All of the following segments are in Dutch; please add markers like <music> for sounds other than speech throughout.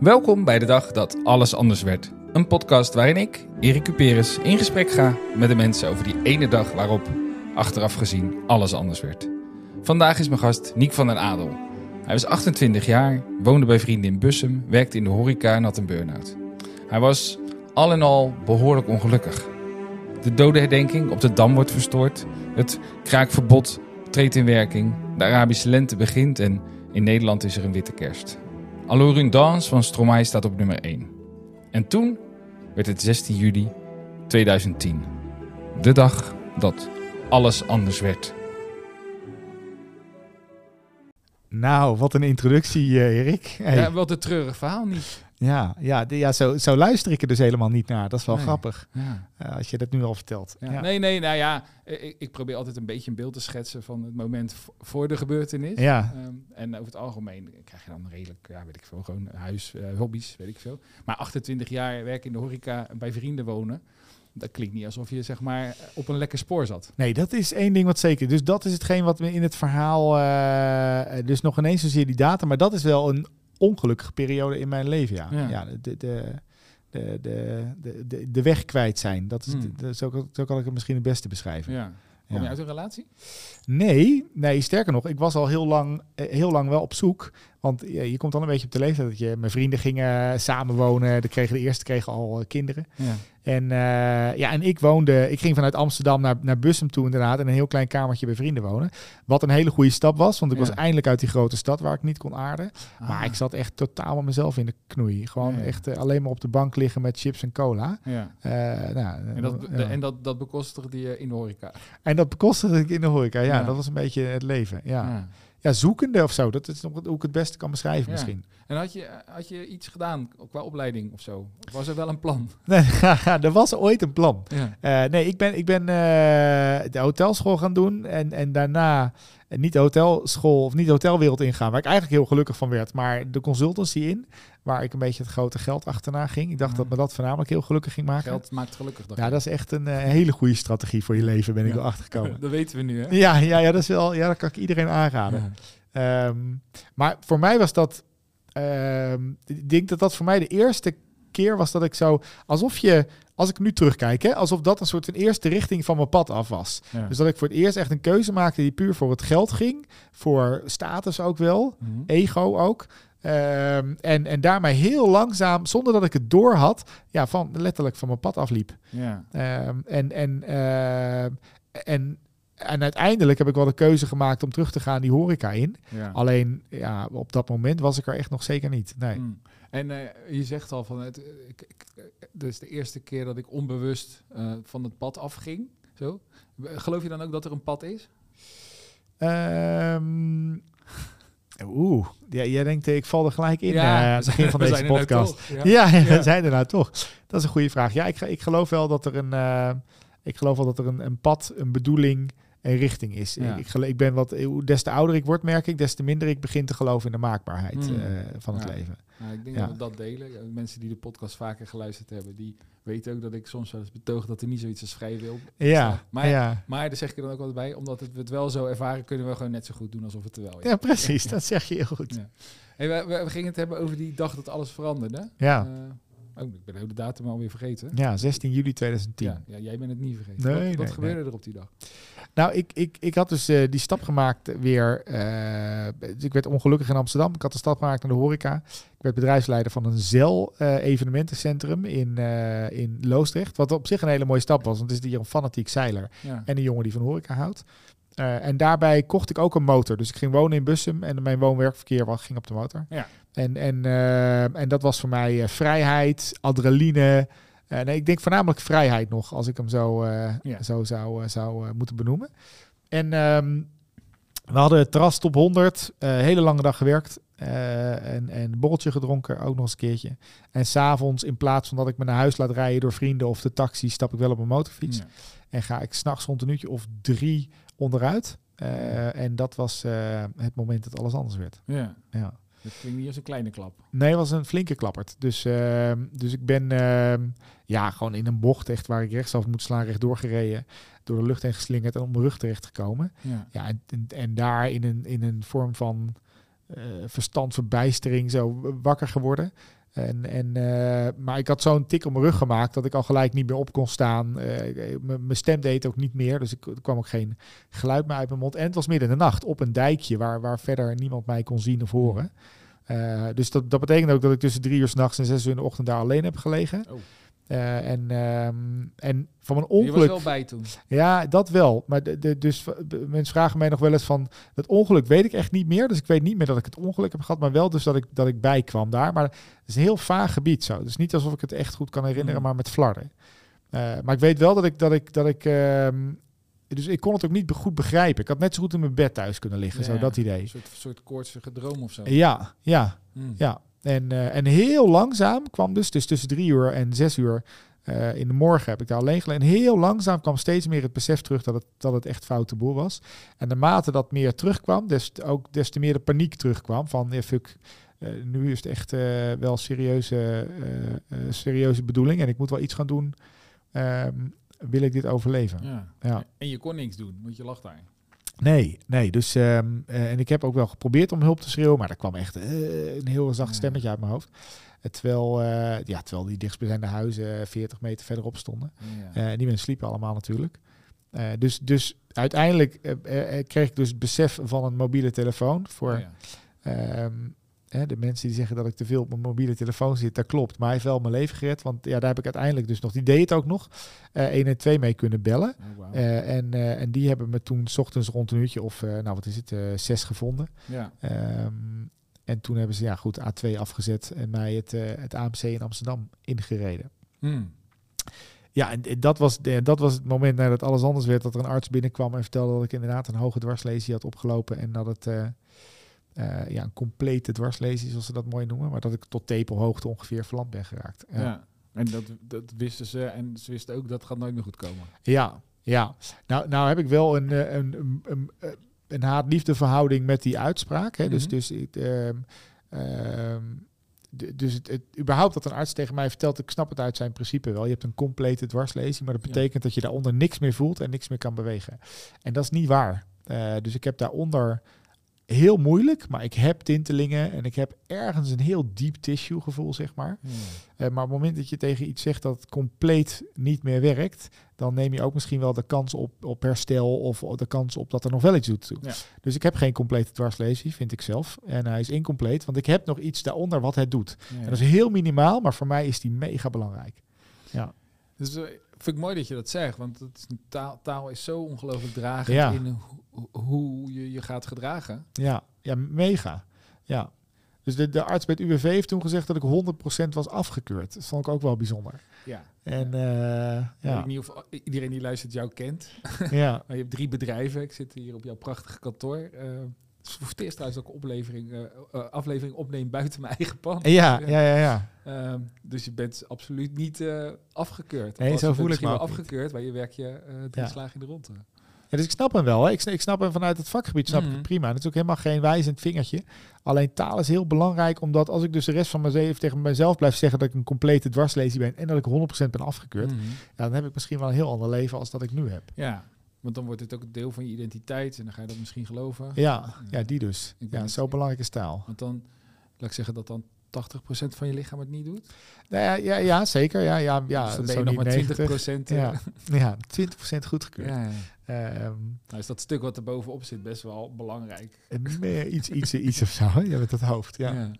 Welkom bij de dag dat alles anders werd. Een podcast waarin ik, Erik Cuperus, in gesprek ga met de mensen over die ene dag waarop, achteraf gezien, alles anders werd. Vandaag is mijn gast Niek van den Adel. Hij was 28 jaar, woonde bij vrienden in Bussum, werkte in de horeca en had een burn-out. Hij was al in al behoorlijk ongelukkig. De dodenherdenking op de Dam wordt verstoord. Het kraakverbod treedt in werking. De Arabische lente begint en in Nederland is er een witte kerst. Alors une danse van Stromae staat op nummer 1. En toen werd het 16 juli 2010. De dag dat alles anders werd. Nou, wat een introductie, uh, Erik. Hey. Ja, wat een treurig verhaal niet. Ja, ja, de, ja zo, zo luister ik er dus helemaal niet naar. Dat is wel grappig, ja. uh, als je dat nu al vertelt. Ja. Nee, nee, nou ja, ik, ik, probeer altijd een beetje een beeld te schetsen van het moment voor de gebeurtenis. Ja. Um, en over het algemeen krijg je dan redelijk, ja, weet ik veel, gewoon huis, uh, hobby's, weet ik veel. Maar 28 jaar werken in de horeca, bij vrienden wonen dat klinkt niet alsof je zeg maar op een lekker spoor zat. Nee, dat is één ding wat zeker. Dus dat is hetgeen wat we in het verhaal. Uh, dus nog ineens zozeer die data, maar dat is wel een ongelukkige periode in mijn leven. Ja, ja. ja de, de, de, de, de, de, weg kwijt zijn. Dat is, hmm. de, zo, zo kan ik het misschien het beste beschrijven. Ja. Kom je uit een relatie? Nee, nee, sterker nog, ik was al heel lang, heel lang wel op zoek. Want je komt dan een beetje op de leeftijd dat je... Mijn vrienden gingen samenwonen. De, kregen, de eerste kregen al kinderen. Ja. En, uh, ja, en ik woonde, ik ging vanuit Amsterdam naar, naar Bussum toe inderdaad. En een heel klein kamertje bij vrienden wonen. Wat een hele goede stap was, want ik was eindelijk uit die grote stad waar ik niet kon aarden. Ah. Maar ik zat echt totaal met mezelf in de knoei. Gewoon ja, echt uh, alleen maar op de bank liggen met chips en cola. Ja. Uh, nou, en dat, de, en dat, dat bekostigde je in de horeca? En dat bekostigde ik in de horeca, ja. Dat was een beetje het leven, ja ja, zoekende of zo. Dat is nog hoe ik het beste kan beschrijven ja. misschien. En had je, had je iets gedaan qua opleiding of zo? Of was er wel een plan? <laughs> Nee, <laughs> er was ooit een plan. Ja. Uh, nee, ik ben, ik ben uh, de hotelschool gaan doen en, en daarna niet de hotelschool of niet de hotelwereld ingaan, waar ik eigenlijk heel gelukkig van werd, maar de consultancy in, waar ik een beetje het grote geld achterna ging. Ik dacht dat me dat voornamelijk heel gelukkig ging maken. Geld maakt gelukkig. Ja, dat is echt een uh, hele goede strategie voor je leven, ben ik wel achtergekomen. <laughs> dat weten we nu, hè? Ja, ja, ja, dat is wel, ja, dat kan ik iedereen aanraden. Ja. Um, maar voor mij was dat, um, ik denk dat dat voor mij de eerste keer was dat ik zo, alsof je, als ik nu terugkijk, hè, alsof dat een soort van eerste richting van mijn pad af was. Ja. Dus dat ik voor het eerst echt een keuze maakte die puur voor het geld ging, voor status ook wel, mm -hmm. ego ook. Um, en, en daarmee heel langzaam, zonder dat ik het door had, ja, van letterlijk van mijn pad afliep. Ja. Um, en, en, uh, en, en uiteindelijk heb ik wel de keuze gemaakt om terug te gaan die horeca in. Ja. Alleen ja, op dat moment was ik er echt nog zeker niet. Nee. Mm. En uh, je zegt al van het, ik, ik, dus de eerste keer dat ik onbewust uh, van het pad afging. Zo. Geloof je dan ook dat er een pad is? Um, Oeh, ja, jij denkt, ik val er gelijk in ja, uh, aan het begin van <laughs> deze podcast. Nou ja, ja, <laughs> ja. zijn er nou toch? Dat is een goede vraag. Ja, ik, ik geloof wel dat er een, ik geloof wel dat er een, een pad, een bedoeling, een richting is. Ja. Ik, ik ben wat, des te ouder ik word, merk ik, des te minder ik begin te geloven in de maakbaarheid mm. uh, van het ja. leven. Nou, ik denk dat we dat delen. Mensen die de podcast vaker geluisterd hebben, die weten ook dat ik soms wel eens betoog dat er niet zoiets als vrij wil. Ja, maar, ja. maar daar zeg ik er dan ook wat bij, omdat het, we het wel zo ervaren, kunnen we gewoon net zo goed doen alsof het er wel is. Ja, precies. Dat zeg je heel goed. Ja. Hey, we, we, we, gingen het hebben over die dag dat alles veranderde. Ja. Uh, oh, ik ben de datum alweer vergeten. Ja, 16 juli 2010. Ja, ja jij bent het niet vergeten. Nee, wat nee, wat gebeurde nee. er op die dag? Nou, ik, ik, ik had dus uh, die stap gemaakt weer. Uh, ik werd ongelukkig in Amsterdam. Ik had de stap gemaakt naar de horeca. Ik werd bedrijfsleider van een ZEL uh, evenementencentrum in, in Loosdrecht. Wat op zich een hele mooie stap was. Want het is hier een fanatiek zeiler ja. en een jongen die van horeca houdt. en daarbij kocht ik ook een motor. Dus ik ging wonen in Bussum en mijn woon-werkverkeer ging op de motor. Ja. En, en, en dat was voor mij vrijheid, adrenaline. Uh, nee, ik denk voornamelijk vrijheid nog, als ik hem zo, uh, ja. zo zou, uh, zou moeten benoemen. En um, we hadden het terras top 100, hele lange dag gewerkt. en, en een borreltje gedronken, ook nog eens een keertje. En s'avonds, in plaats van dat ik me naar huis laat rijden door vrienden of de taxi, stap ik wel op mijn motorfiets. Ja. En ga ik s'nachts rond een uurtje of drie onderuit. en dat was het moment dat alles anders werd. Ja. ja. Dat klinkt niet als een kleine klap. Nee, het was een flinke klappert. Dus, uh, dus ik ben uh, ja, gewoon in een bocht echt waar ik rechtsaf moet slaan, rechtdoor gereden. Door de lucht heen geslingerd en op mijn rug terecht gekomen. Ja. ja en, en, en, daar in een, in een vorm van uh, verstand, verbijstering zo wakker geworden. En, en, eh, maar ik had zo'n tik op mijn rug gemaakt dat ik al gelijk niet meer op kon staan. Eh, m- mijn stem deed ook niet meer, dus ik, er kwam ook geen geluid meer uit mijn mond. En het was midden in de nacht op een dijkje waar, waar verder niemand mij kon zien of horen. Eh, dus dat, dat betekent ook dat ik tussen drie uur s'nachts en zes uur in de ochtend daar alleen heb gelegen. Oh. Eh, en, ehm, en van mijn Je was ongeluk... wel bij toen. Ja, dat wel. Maar de, de, dus de- mensen vragen mij nog wel eens van... Dat ongeluk weet ik echt niet meer. Dus ik weet niet meer dat ik het ongeluk heb gehad. Maar wel dus dat ik, dat ik bijkwam daar. Maar het is een heel vaag gebied zo. Dus niet alsof ik het echt goed kan herinneren, Mm. maar met flarden. Eh, maar ik weet wel dat ik... Dat ik, dat ik ehm, dus ik kon het ook niet goed begrijpen. Ik had net zo goed in mijn bed thuis kunnen liggen. Zo dat idee. Een soort, soort koortsige droom of zo. Ja, ja. Hmm. Ja, en, eh, en heel langzaam kwam dus, dus tussen drie uur en zes uur eh, in de morgen heb ik daar alleen gelegen. En heel langzaam kwam steeds meer het besef terug dat het, dat het echt foute boel was. En naarmate dat meer terugkwam, des, ook des te meer de paniek terugkwam van, eh, nu is het echt wel serieuze, serieuze bedoeling en ik moet wel iets gaan doen. Ehm, wil ik dit overleven? Ja. Ja. En je kon niks doen, want je lag daar. Nee, nee. Dus, eh, en ik heb ook wel geprobeerd om hulp te schreeuwen, maar er kwam echt eh, een heel zacht stemmetje uit mijn hoofd. Eh, terwijl, ja, terwijl die dichtstbijzijnde huizen 40 meter verderop stonden. Ja. Die mensen sliepen allemaal natuurlijk. Dus, dus uiteindelijk kreeg ik dus het besef van een mobiele telefoon. Voor Oh ja. ehm, hè, de mensen die zeggen dat ik te veel op mijn mobiele telefoon zit, dat klopt. Maar hij heeft wel mijn leven gered. Want ja, daar heb ik uiteindelijk dus nog, die deed het ook nog, eh 112 mee kunnen bellen. Oh. Eh, en, eh, en die hebben me toen 's ochtends rond een uurtje of, nou wat is het, zes gevonden. ja. Ehm, en toen hebben ze, ja goed, A2 afgezet en mij het, het AMC in Amsterdam ingereden. Hmm. Ja, en en dat was, de, dat was het moment nadat alles anders werd, dat er een arts binnenkwam en vertelde dat ik inderdaad een hoge dwarslesie had opgelopen en dat het eh, ja, een complete dwarslesie, zoals ze dat mooi noemen, maar dat ik tot tepelhoogte ongeveer verlamd ben geraakt. Ja. Ja. En dat, dat wisten ze. En ze wisten ook dat gaat nooit meer goed komen. Ja, ja. Nou, nou heb ik wel een, eh, een, een, een, eh, een haat-liefde verhouding met die uitspraak. Hè? Dus, Mhm. dus, ik, ehm, ehm, dus het, het, überhaupt dat een arts tegen mij vertelt, ik snap het uit zijn principe wel. Je hebt een complete dwarslezing, maar dat Ja. betekent dat je daaronder niks meer voelt en niks meer kan bewegen. En dat is niet waar. Dus ik heb daaronder heel moeilijk, maar ik heb tintelingen en ik heb ergens een heel diep tissue gevoel, zeg maar. Eh, maar op het moment dat je tegen iets zegt dat compleet niet meer werkt, dan neem je ook misschien wel de kans op, op herstel of de kans op dat er nog wel iets doet. Ja. Dus ik heb geen complete dwarslesie, vind ik zelf. En hij is incompleet, want ik heb nog iets daaronder wat het doet. Ja. En dat is heel minimaal, maar voor mij is die mega belangrijk. Dus eh, vind ik mooi dat je dat zegt, want het is een taal, taal is zo ongelooflijk dragend Ja. in ho- hoe je je gaat gedragen. Ja, ja mega. Ja. Dus de, de arts bij het UWV heeft toen gezegd dat ik 100% was afgekeurd. Dat vond ik ook wel bijzonder. Ja. En eh, Ja. Ik weet niet of iedereen die luistert jou kent. ja, <laughs> Maar je hebt drie bedrijven. Ik zit hier op jouw prachtige kantoor. Eh, is voor het eerst trouwens ook oplevering, eh, eh, aflevering opnemen buiten mijn eigen pand. ja, ja, ja, ja. Ehm, dus je bent absoluut niet eh, afgekeurd. Nee, zo voel ik me niet. afgekeurd, maar je werk je eh, drie Ja. slagen in de ronde. Ja, dus ik snap hem wel. Hè. Ik, ik snap hem vanuit het vakgebied, snap ik het prima. Het is ook helemaal geen wijzend vingertje. Alleen taal is heel belangrijk, omdat als ik dus de rest van mijn leven tegen mezelf blijf zeggen dat ik een complete dwarslezing ben en dat ik 100% ben afgekeurd, ja, dan heb ik misschien wel een heel ander leven als dat ik nu heb. Ja, want dan wordt het ook deel van je identiteit en dan ga je dat misschien geloven. Ja, ja die dus. Ja, het- zo belangrijk is taal. Want dan, laat ik zeggen dat dan 80% van je lichaam het niet doet. Nou ja, ja, ja, zeker. Ja, ja, ja, dus dan ben je nog maar 90. 20%. eh, <laughs> Ja, ja 20% goedgekeurd. ja. Ehm, Nou is dat stuk wat er bovenop zit best wel belangrijk. en meer iets, iets, iets of zo. Ja, met dat hoofd. Ja.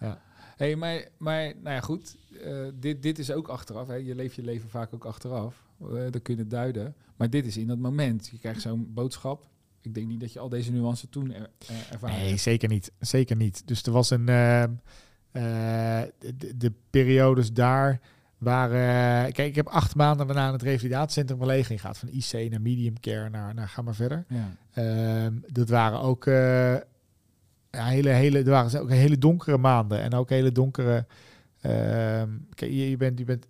Ja. Hey, maar, maar nou ja, goed. eh, dit, dit is ook achteraf. Hè. Je leeft je leven vaak ook achteraf. Eh dat kun je het duiden. Maar dit is in dat moment. Je krijgt zo'n boodschap. Ik denk niet dat je al deze nuances toen er, eh, Nee, zeker niet. Zeker niet. Dus er was een. ehm, eh, de, de periodes daar waren. kijk, ik heb acht maanden daarna het revalidatiecentrum gelegen. Je gaat van IC naar medium care naar, naar ga maar verder. Ja. Ehm, dat waren ook. hele, hele, er waren ook hele donkere maanden. En ook hele donkere. Ehm, kijk, je, je bent, je bent,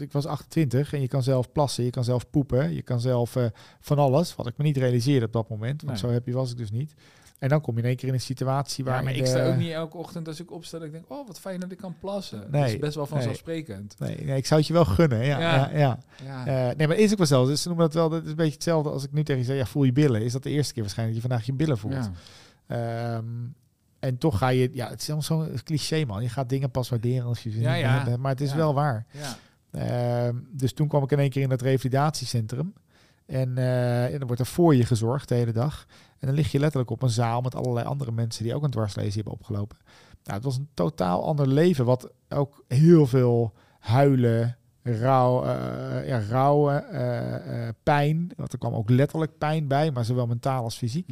ik was 28 en je kan zelf plassen, je kan zelf poepen, je kan zelf eh, van alles. Wat ik me niet realiseerde op dat moment, want Nee. zo happy was ik dus niet. En dan kom je in één keer in een situatie waar. Ja, maar ik sta ook niet elke ochtend als ik opsta dat ik denk, oh wat fijn dat ik kan plassen. dat Nee, is best wel vanzelfsprekend. Nee, nee, ik zou het je wel gunnen. Ja, Ja. ja. Eh, nee, maar is ook wel zo. Dus ze noemen dat wel. Dat is een beetje hetzelfde als ik nu tegen je zeg: ja, voel je billen. Is dat de eerste keer waarschijnlijk dat je vandaag je billen voelt? Ja. En toch ga je, ja, het is allemaal zo'n cliché man. Je gaat dingen pas waarderen als je ze Ja, niet ja. hebt, Maar het is Ja. wel waar. Ja. Ehm, dus toen kwam ik in één keer in dat revalidatiecentrum. En, eh, en dan wordt er voor je gezorgd de hele dag. En dan lig je letterlijk op een zaal met allerlei andere mensen die ook een dwarslezen hebben opgelopen. Nou, het was een totaal ander leven, wat ook heel veel huilen, rouw, eh, ja, rouwen, eh, eh, pijn. Want er kwam ook letterlijk pijn bij, maar zowel mentaal als fysiek.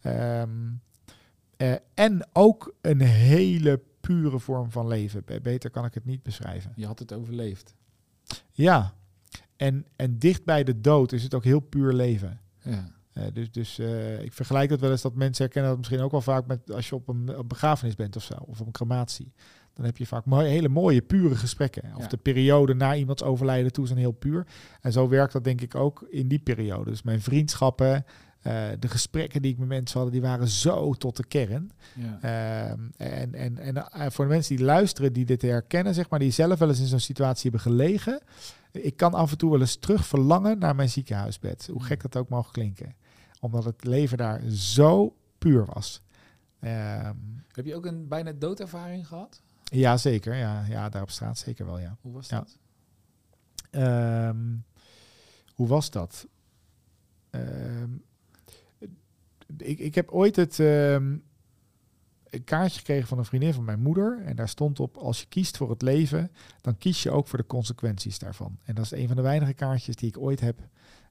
Ehm, eh, en ook een hele pure vorm van leven. Be- Beter kan ik het niet beschrijven. Je had het overleefd. Ja, en, en dicht bij de dood is het ook heel puur leven. Ja. Eh, dus dus eh, ik vergelijk dat wel eens dat mensen herkennen dat misschien ook wel vaak met als je op een, op begrafenis bent of zo, of op een crematie. Dan heb je vaak mooi, hele mooie, pure gesprekken. Of Ja. de periode na iemands overlijden toe zijn heel puur. En zo werkt dat denk ik ook in die periode. Dus mijn vriendschappen, eh, de gesprekken die ik met mensen had, die waren zo tot de kern. Ja. Ehm, en en, en eh, voor de mensen die luisteren, die dit herkennen, zeg maar, die zelf wel eens in zo'n situatie hebben gelegen. Ik kan af en toe wel eens terug verlangen naar mijn ziekenhuisbed. Hoe gek dat ook mag klinken. Omdat het leven daar zo puur was. Ehm, Heb je ook een bijna doodervaring gehad? ja, zeker. Ja, ja, daar op straat zeker wel, ja. Hoe was Ja. dat? Ehm, hoe was dat? Ik, ik heb ooit het ehm, een kaartje gekregen van een vriendin van mijn moeder. En daar stond op, als je kiest voor het leven, dan kies je ook voor de consequenties daarvan. En dat is een van de weinige kaartjes die ik ooit heb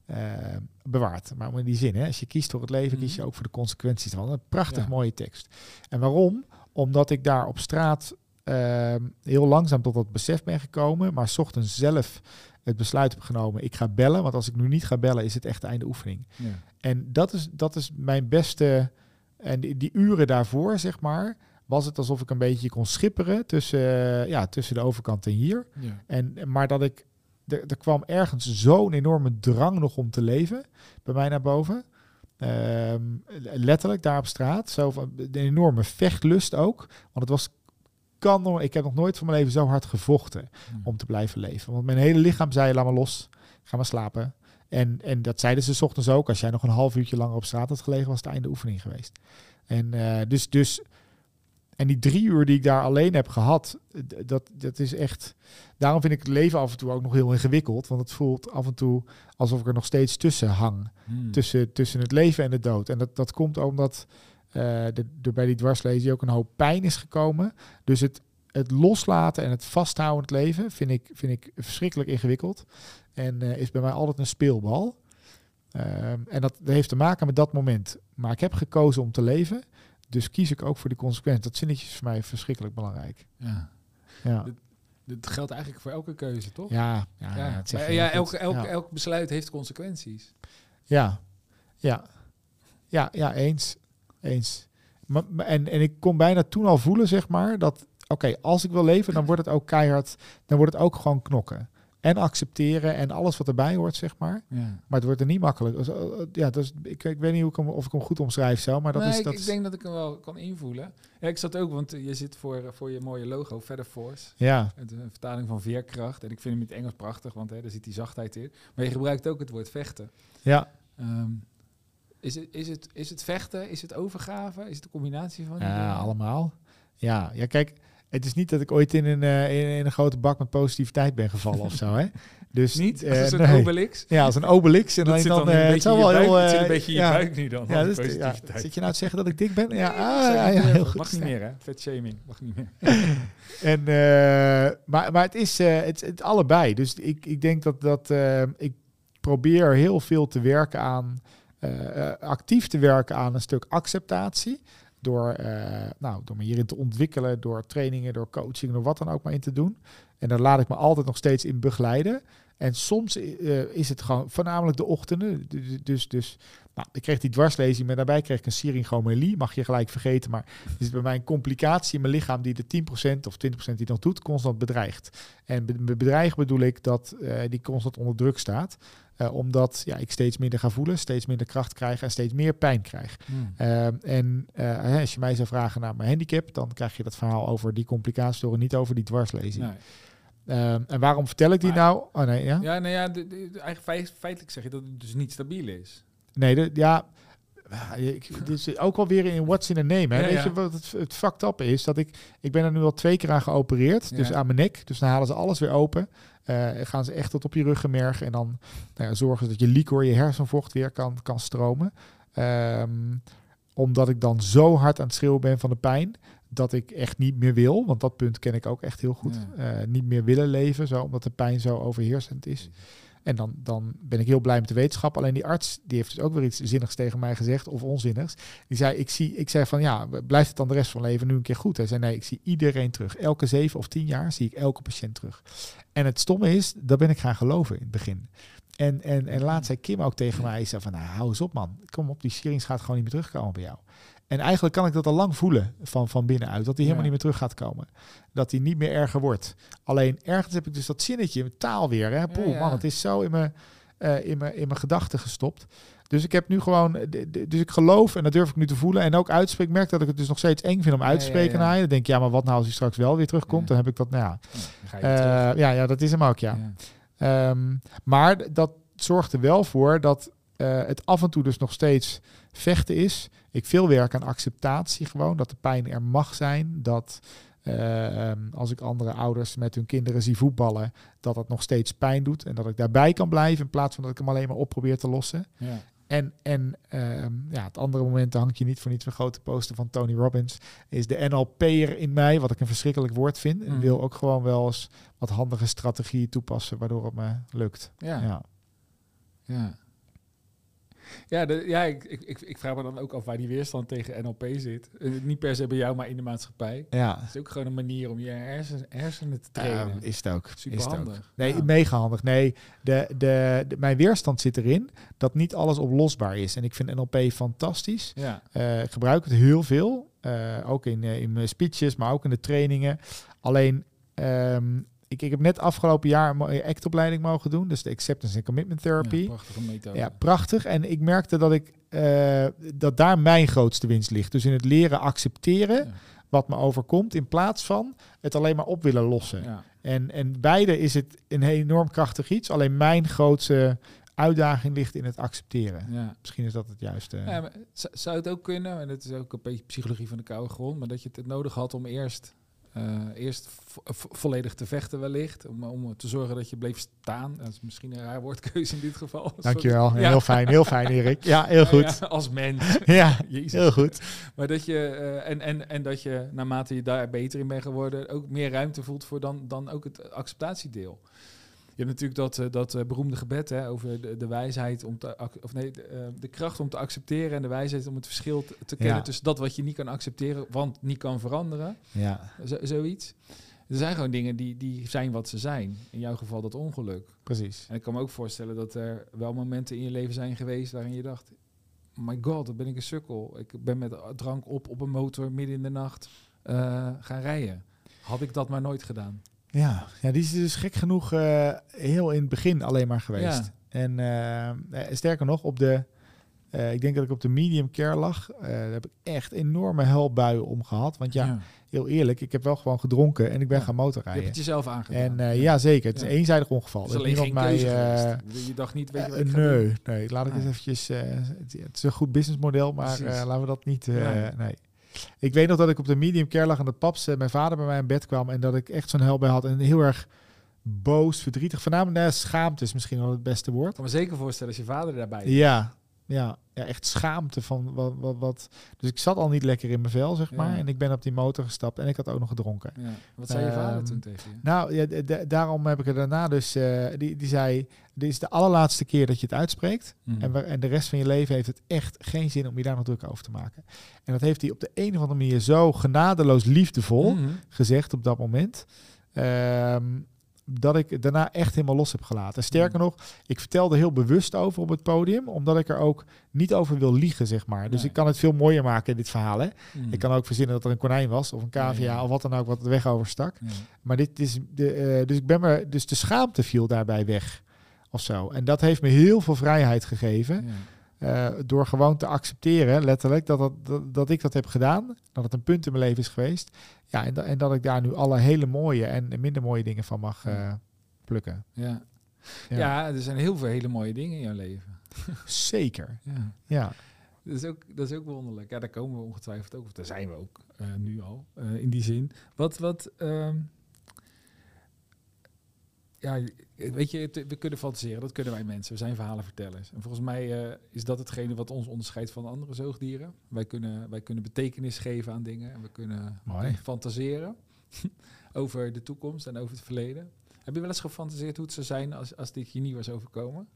ehm, bewaard. Maar in die zin, hè, als je kiest voor het leven, kies je Mhm. ook voor de consequenties ervan. Een prachtig Ja. mooie tekst. En waarom? Omdat ik daar op straat ehm, heel langzaam tot dat besef ben gekomen, maar ochtends zelf het besluit heb genomen, ik ga bellen, want als ik nu niet ga bellen, is het echt einde oefening. Ja. En dat is, dat is mijn beste, en die, die uren daarvoor, zeg maar, was het alsof ik een beetje kon schipperen tussen, eh, ja, tussen de overkant en hier. Ja. En, maar dat ik, er, er kwam ergens zo'n enorme drang nog om te leven bij mij naar boven. Ehm, letterlijk daar op straat. Zo van, een enorme vechtlust ook. Want het was, kan nog, ik heb nog nooit van mijn leven zo hard gevochten om te blijven leven. Want mijn hele lichaam zei, laat maar los, ga maar slapen. En, en dat zeiden ze 's ochtends ook. Als jij nog een half uurtje langer op straat had gelegen, was het einde oefening geweest. En eh, dus, dus, en die drie uur die ik daar alleen heb gehad, dat, dat is echt. Daarom vind ik het leven af en toe ook nog heel ingewikkeld. Want het voelt af en toe alsof ik er nog steeds tussen hang. Hmm. Tussen, tussen het leven en de dood. En dat, dat komt omdat de, er bij die dwarslezing ook een hoop pijn is gekomen. Dus het, het loslaten en het vasthouden in het leven vind ik, vind ik verschrikkelijk ingewikkeld. En eh, is bij mij altijd een speelbal. Ehm, en dat heeft te maken met dat moment. Maar ik heb gekozen om te leven. Dus kies ik ook voor die consequenties. Dat zinnetje is voor mij verschrikkelijk belangrijk. Ja. Ja, Dat geldt eigenlijk voor elke keuze, toch? ja, ja, Ja, Maar ja, elk, elk, ja. elk besluit heeft consequenties. Ja, ja, ja, ja, eens, eens. Maar, en, en ik kon bijna toen al voelen, zeg maar, dat oké, als ik wil leven, dan wordt het ook keihard, dan wordt het ook gewoon knokken. En accepteren en alles wat erbij hoort, zeg maar. Ja. Maar het wordt er niet makkelijk. Dus, eh, eh, ja, dus ik, ik weet niet hoe ik hem, of ik hem goed omschrijf zo, maar dat nee, is... ik, Dat ik is- denk dat ik hem wel kan invoelen. Ja, ik zat ook, want je zit voor, voor je mooie logo, Feather Force. Ja, Het een vertaling van veerkracht. En ik vind hem in het Engels prachtig, want hè, daar zit die zachtheid in. Maar je gebruikt ook het woord vechten. ja, Ehm, is, het, is, het, is het vechten? Is het overgave? Is het een combinatie van ja, allemaal. Ja, ja, kijk, het is niet dat ik ooit in een, eh, in, in een grote bak met positiviteit ben gevallen of zo, hè. <laughs> Dus Niet? eh, Als een nee. Obelix? Ja, als een Obelix. En Dat alleen zit dan, eh, het je wel buik. heel, het zit een beetje in je buik nu dan. Ja, dus, ja, zit je nou te zeggen dat ik dik ben? Ja, ah, ja, ja, heel goed. Mag niet meer, hè? Vet shaming. Mag niet meer. <laughs> En, maar, maar het is het, het allebei. Dus ik, ik denk dat, dat ik probeer heel veel te werken aan, actief te werken aan een stuk acceptatie. Door, eh, nou, door me hierin te ontwikkelen, door trainingen, door coaching, door wat dan ook maar in te doen. En daar laat ik me altijd nog steeds in begeleiden. En soms eh, is het gewoon voornamelijk de ochtenden. Dus, dus, nou, ik kreeg die dwarslezing, maar daarbij kreeg ik een syringomelie. Mag je gelijk vergeten, maar er is bij mij een complicatie in mijn lichaam die de 10% of 20% die nog doet, constant bedreigt. En be- be- bedreigen bedoel ik dat eh, die constant onder druk staat. Eh, omdat ja, ik steeds minder ga voelen, steeds minder kracht krijg en steeds meer pijn krijg. Hmm. Ehm, en eh, als je mij zou vragen naar mijn handicap, dan krijg je dat verhaal over die complicaties door en niet over die dwarslezing. Nee. Ehm, en waarom vertel ik die Maar- nou? Oh nee, ja? Ja, nou ja, de, de- de- eigenlijk feit- feitelijk zeg je dat het dus niet stabiel is. Nee, de, ja, Ja, ik, dit is ook alweer in what's in a name. Hè? Ja, Weet ja. je wat het, het fucked up is? Dat ik, ik ben er nu al twee keer aan geopereerd. Dus aan mijn nek. Dus dan halen ze alles weer open. Eh, gaan ze echt tot op je ruggenmerg. En dan nou ja, zorgen ze dat je liquor, je hersenvocht weer kan, kan stromen. Ehm, omdat ik dan zo hard aan het schreeuwen ben van de pijn. Dat ik echt niet meer wil. Want dat punt ken ik ook echt heel goed. Eh, niet meer willen leven. Zo, omdat de pijn zo overheersend is. En dan, dan ben ik heel blij met de wetenschap. Alleen die arts die heeft dus ook weer iets zinnigs tegen mij gezegd, of onzinnigs. Die zei, ik, zie, ik zei van ja, blijft het dan de rest van leven nu een keer goed? Hij zei nee, ik zie iedereen terug. Elke zeven of tien jaar zie ik elke patiënt terug. En het stomme is, daar ben ik gaan geloven in het begin. En, en, en laatst zei Kim ook tegen mij, zei van nou, hou eens op man. Kom op, die serings gaat gewoon niet meer terugkomen bij jou. En eigenlijk kan ik dat al lang voelen van, van binnenuit. Dat hij helemaal Ja. niet meer terug gaat komen. Dat hij niet meer erger wordt. Alleen ergens heb ik dus dat zinnetje in mijn taal weer. Hè? Poeh, ja. man, het is zo in mijn, eh, in mijn, in mijn gedachten gestopt. Dus ik heb nu gewoon... Dus ik geloof en dat durf ik nu te voelen. En ook uitspreek. Ik merk dat ik het dus nog steeds eng vind om uit te spreken naar je. Dan denk ik, ja, maar wat nou als hij straks wel weer terugkomt? Dan heb ik dat, nou ja. Ja, ga je. Eh, ja, ja, dat is hem ook, ja. Ja. Ehm, maar dat zorgt er wel voor dat eh, het af en toe dus nog steeds vechten is. Ik veel werk aan acceptatie gewoon, dat de pijn er mag zijn. Dat eh, ehm, als ik andere ouders met hun kinderen zie voetballen, dat het nog steeds pijn doet. En dat ik daarbij kan blijven in plaats van dat ik hem alleen maar op probeer te lossen. Ja. En, en ehm, ja, het andere moment hangt je niet voor niets een grote poster van Tony Robbins. Is de NLP'er in mij, wat ik een verschrikkelijk woord vind. En Mhm. wil ook gewoon wel eens wat handige strategieën toepassen, waardoor het me lukt. Ja. Ja. Ja. Ja, de, ja ik, ik, ik, vraag me dan ook af waar die weerstand tegen NLP zit. Eh, niet per se bij jou, maar in de maatschappij. Ja, Het is ook gewoon een manier om je hersen, hersenen te trainen. Is het ook. Super is het ook. handig. Nee, Ja. mega handig. Nee, de, de, de- mijn weerstand zit erin dat niet alles oplosbaar is. En ik vind NLP fantastisch. Ja, Eh, ik gebruik het heel veel. eh, ook in, in mijn speeches, maar ook in de trainingen. Alleen, ehm, ik, ik heb net afgelopen jaar een mooie ACT-opleiding mogen doen. Dus de Acceptance and Commitment Therapy. ja, prachtige methode. Ja, prachtig. En ik merkte dat ik eh, dat daar mijn grootste winst ligt. Dus in het leren accepteren Ja. wat me overkomt, in plaats van het alleen maar op willen lossen. Ja. En, en beide is het een enorm krachtig iets. Alleen mijn grootste uitdaging ligt in het accepteren. Ja. Misschien is dat het juiste. Ja, zou het ook kunnen, en dat is ook een beetje psychologie van de koude grond, maar dat je het nodig had om eerst, eerst vo- vo- volledig te vechten wellicht, om, om te zorgen dat je bleef staan. Dat is misschien een raar woordkeuze in dit geval. <laughs> Dankjewel. Ja. Heel fijn, heel fijn Erik. Ja, <laughs> heel goed. Ja, als mens. <laughs> Ja, Jezus. heel goed. Maar dat je, eh, en, en, en dat je naarmate je daar beter in bent geworden, ook meer ruimte voelt voor dan, dan ook het acceptatiedeel. Je hebt natuurlijk dat, eh, dat eh, beroemde gebed hè, over de, de wijsheid om te, of nee, de, eh, de kracht om te accepteren en de wijsheid om het verschil te, te kennen Ja. tussen dat wat je niet kan accepteren, want niet kan veranderen. Ja, Zo, zoiets. Er zijn gewoon dingen die, die zijn wat ze zijn. In jouw geval dat ongeluk. precies. En ik kan me ook voorstellen dat er wel momenten in je leven zijn geweest waarin je dacht: My god, dat ben ik een sukkel. Ik ben met drank op op een motor midden in de nacht gaan rijden. Had ik dat maar nooit gedaan. Ja, ja die is dus gek genoeg eh, heel in het begin alleen maar geweest. Ja. En eh, eh, sterker nog, op de, ik denk dat ik op de medium care lag. daar heb ik echt enorme helbuien om gehad. Want ja, heel eerlijk, ik heb wel gewoon gedronken en ik ben Ja. gaan Je motorrijden. hebt het jezelf aangedaan. En ja, zeker. Het is een eenzijdig ongeval. Er alleen geen mij. Je dacht niet, weet je wat nee, nee, laat ik Nee. eens eventjes... het, is een goed businessmodel, maar laten we dat niet... Nee. Ik weet nog dat ik op de medium care lag en dat paps, eh, mijn vader bij mij in bed kwam en dat ik echt zo'n hel bij had en heel erg boos, verdrietig. Voornamelijk nou, schaamte is misschien wel het beste woord. Ik kan me zeker voorstellen als je vader daarbij is. Ja, ja, ja, echt schaamte van wat, wat, wat. Dus ik zat al niet lekker in mijn vel, zeg maar. Ja. En ik ben op die motor gestapt en ik had ook nog gedronken. Ja. Wat zei je vader Ehm, toen tegen je? Nou, ja, daarom heb ik er daarna dus... eh, die, die zei, dit is de allerlaatste keer dat je het uitspreekt. Mhm. En, waar- en de rest van je leven heeft het echt geen zin om je daar nog druk over te maken. En dat heeft hij op de een of andere manier zo genadeloos liefdevol Mhm. gezegd op dat moment. ehm, dat ik het daarna echt helemaal los heb gelaten. Sterker nog, ik vertelde heel bewust over op het podium, omdat ik er ook niet over wil liegen, zeg maar. Dus Nee. ik kan het veel mooier maken in dit verhaal. Hè? Mhm. Ik kan ook verzinnen dat er een konijn was, of een cavia, ja. of wat dan ook, wat de weg overstak. Maar dit is de, eh, dus ik ben me, dus de schaamte viel daarbij weg, of zo. En dat heeft me heel veel vrijheid gegeven. Ja. Eh, door gewoon te accepteren, letterlijk, dat, dat, dat, dat ik dat heb gedaan. Dat het een punt in mijn leven is geweest. Ja, en, da- en dat ik daar nu alle hele mooie en minder mooie dingen van mag eh, plukken. Ja. Ja. Ja. er zijn heel veel hele mooie dingen in jouw leven. <laughs> Zeker. Ja. Ja. Dat is, ook, dat is ook wonderlijk. Ja, daar komen we ongetwijfeld ook. Of daar zijn we ook eh, nu al, in die zin. Wat, wat... ehm, ja, weet je, het- we kunnen fantaseren. Dat kunnen wij mensen. We zijn verhalenvertellers. En volgens mij eh, is dat hetgene wat ons onderscheidt van andere zoogdieren. Wij kunnen, wij kunnen betekenis geven aan dingen. En we kunnen Mooi. fantaseren <laughs> over de toekomst en over het verleden. Heb je wel eens gefantaseerd hoe het zou zijn als, als dit je niet was overkomen?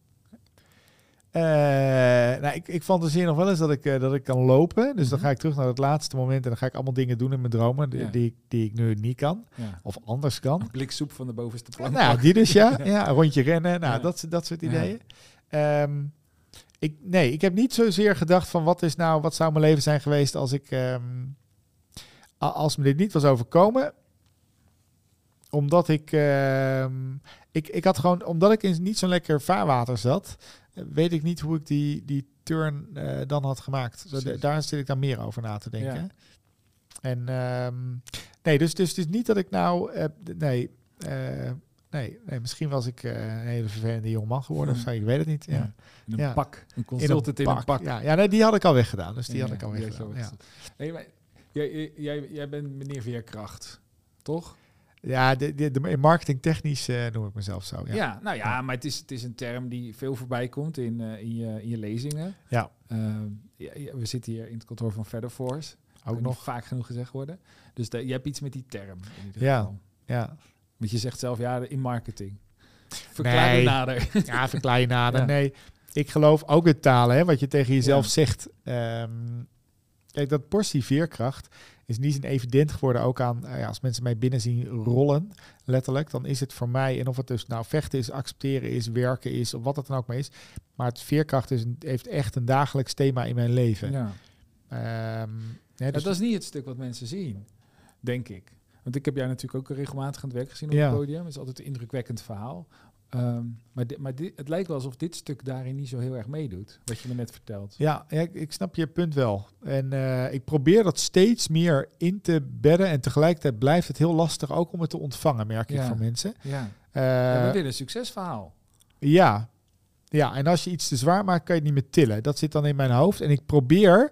Eh, nou, ik, ik fantaseer nog wel eens dat ik, eh, dat ik kan lopen. Dus dan Mhm. ga ik terug naar het laatste moment en dan ga ik allemaal dingen doen in mijn dromen die, Ja. die, ik- die ik nu niet kan. Ja. Of anders kan. Een blik soep van de bovenste plank. Nou, die dus <laughs> ja. ja. Een rondje rennen, nou, dat, dat soort ideeën. Ehm, ik, nee, ik heb niet zozeer gedacht van wat is nou, wat zou mijn leven zijn geweest als ik, ehm, als me dit niet was overkomen. Omdat ik, ehm, ik, ik had gewoon, omdat ik in niet zo'n lekker vaarwater zat, weet ik niet hoe ik die, die turn eh, dan had gemaakt. Daar zit ik dan meer over na te denken. Ja. En ehm, nee, dus, dus het is niet dat ik nou, nee, eh, nee, nee, misschien was ik eh, een hele vervelende jongeman geworden of zo, ik weet het niet. Ja. Ja. In een Ja. pak. Een consultant in een pak. Ja, ja nee, die had ik al weggedaan, dus die had ik al had weggedaan. weggezet. Nee, maar jij, jij- jij, jij bent meneer Veerkracht, toch? Ja de, de, de marketingtechnisch eh, noem ik mezelf zo. Ja, Ja, nou ja, maar het is, het is een term die veel voorbij komt in, eh, in, je, in je lezingen. ja. Ehm, ja, we zitten hier in het kantoor van Featherforce. ook nog. vaak genoeg gezegd worden. Dus de, je hebt iets met die term Ja. geval. Ja. Want je zegt zelf, ja, in marketing. Verklaar Nee. me nader. <laughs> Ja, verklaar je nader. <laughs> Nee, ik geloof ook in talen, hè, wat je tegen jezelf zegt. Ehm, kijk, dat portie veerkracht is niet zo evident geworden. Ook aan, eh, ja, als mensen mij binnen zien rollen, letterlijk, dan is het voor mij, en of het dus nou vechten is, accepteren is, werken is, of wat het dan ook maar is. Maar het veerkracht is een, heeft echt een dagelijks thema in mijn leven. Ja. Ehm, dus- dat is niet het stuk wat mensen zien, denk ik. Want ik heb jij natuurlijk ook regelmatig aan het werk gezien op Ja. het podium. Het is altijd een indrukwekkend verhaal. Ehm, maar maar het lijkt wel alsof dit stuk daarin niet zo heel erg meedoet, wat je me net vertelt. Ja, ik, ik snap je punt wel. En eh, ik probeer dat steeds meer in te bedden. En tegelijkertijd blijft het heel lastig ook om het te ontvangen, merk ik van mensen. Ja. Eh, ja we willen een succesverhaal. ja. ja, en als je iets te zwaar maakt, kan je het niet meer tillen. Dat zit dan in mijn hoofd. En ik probeer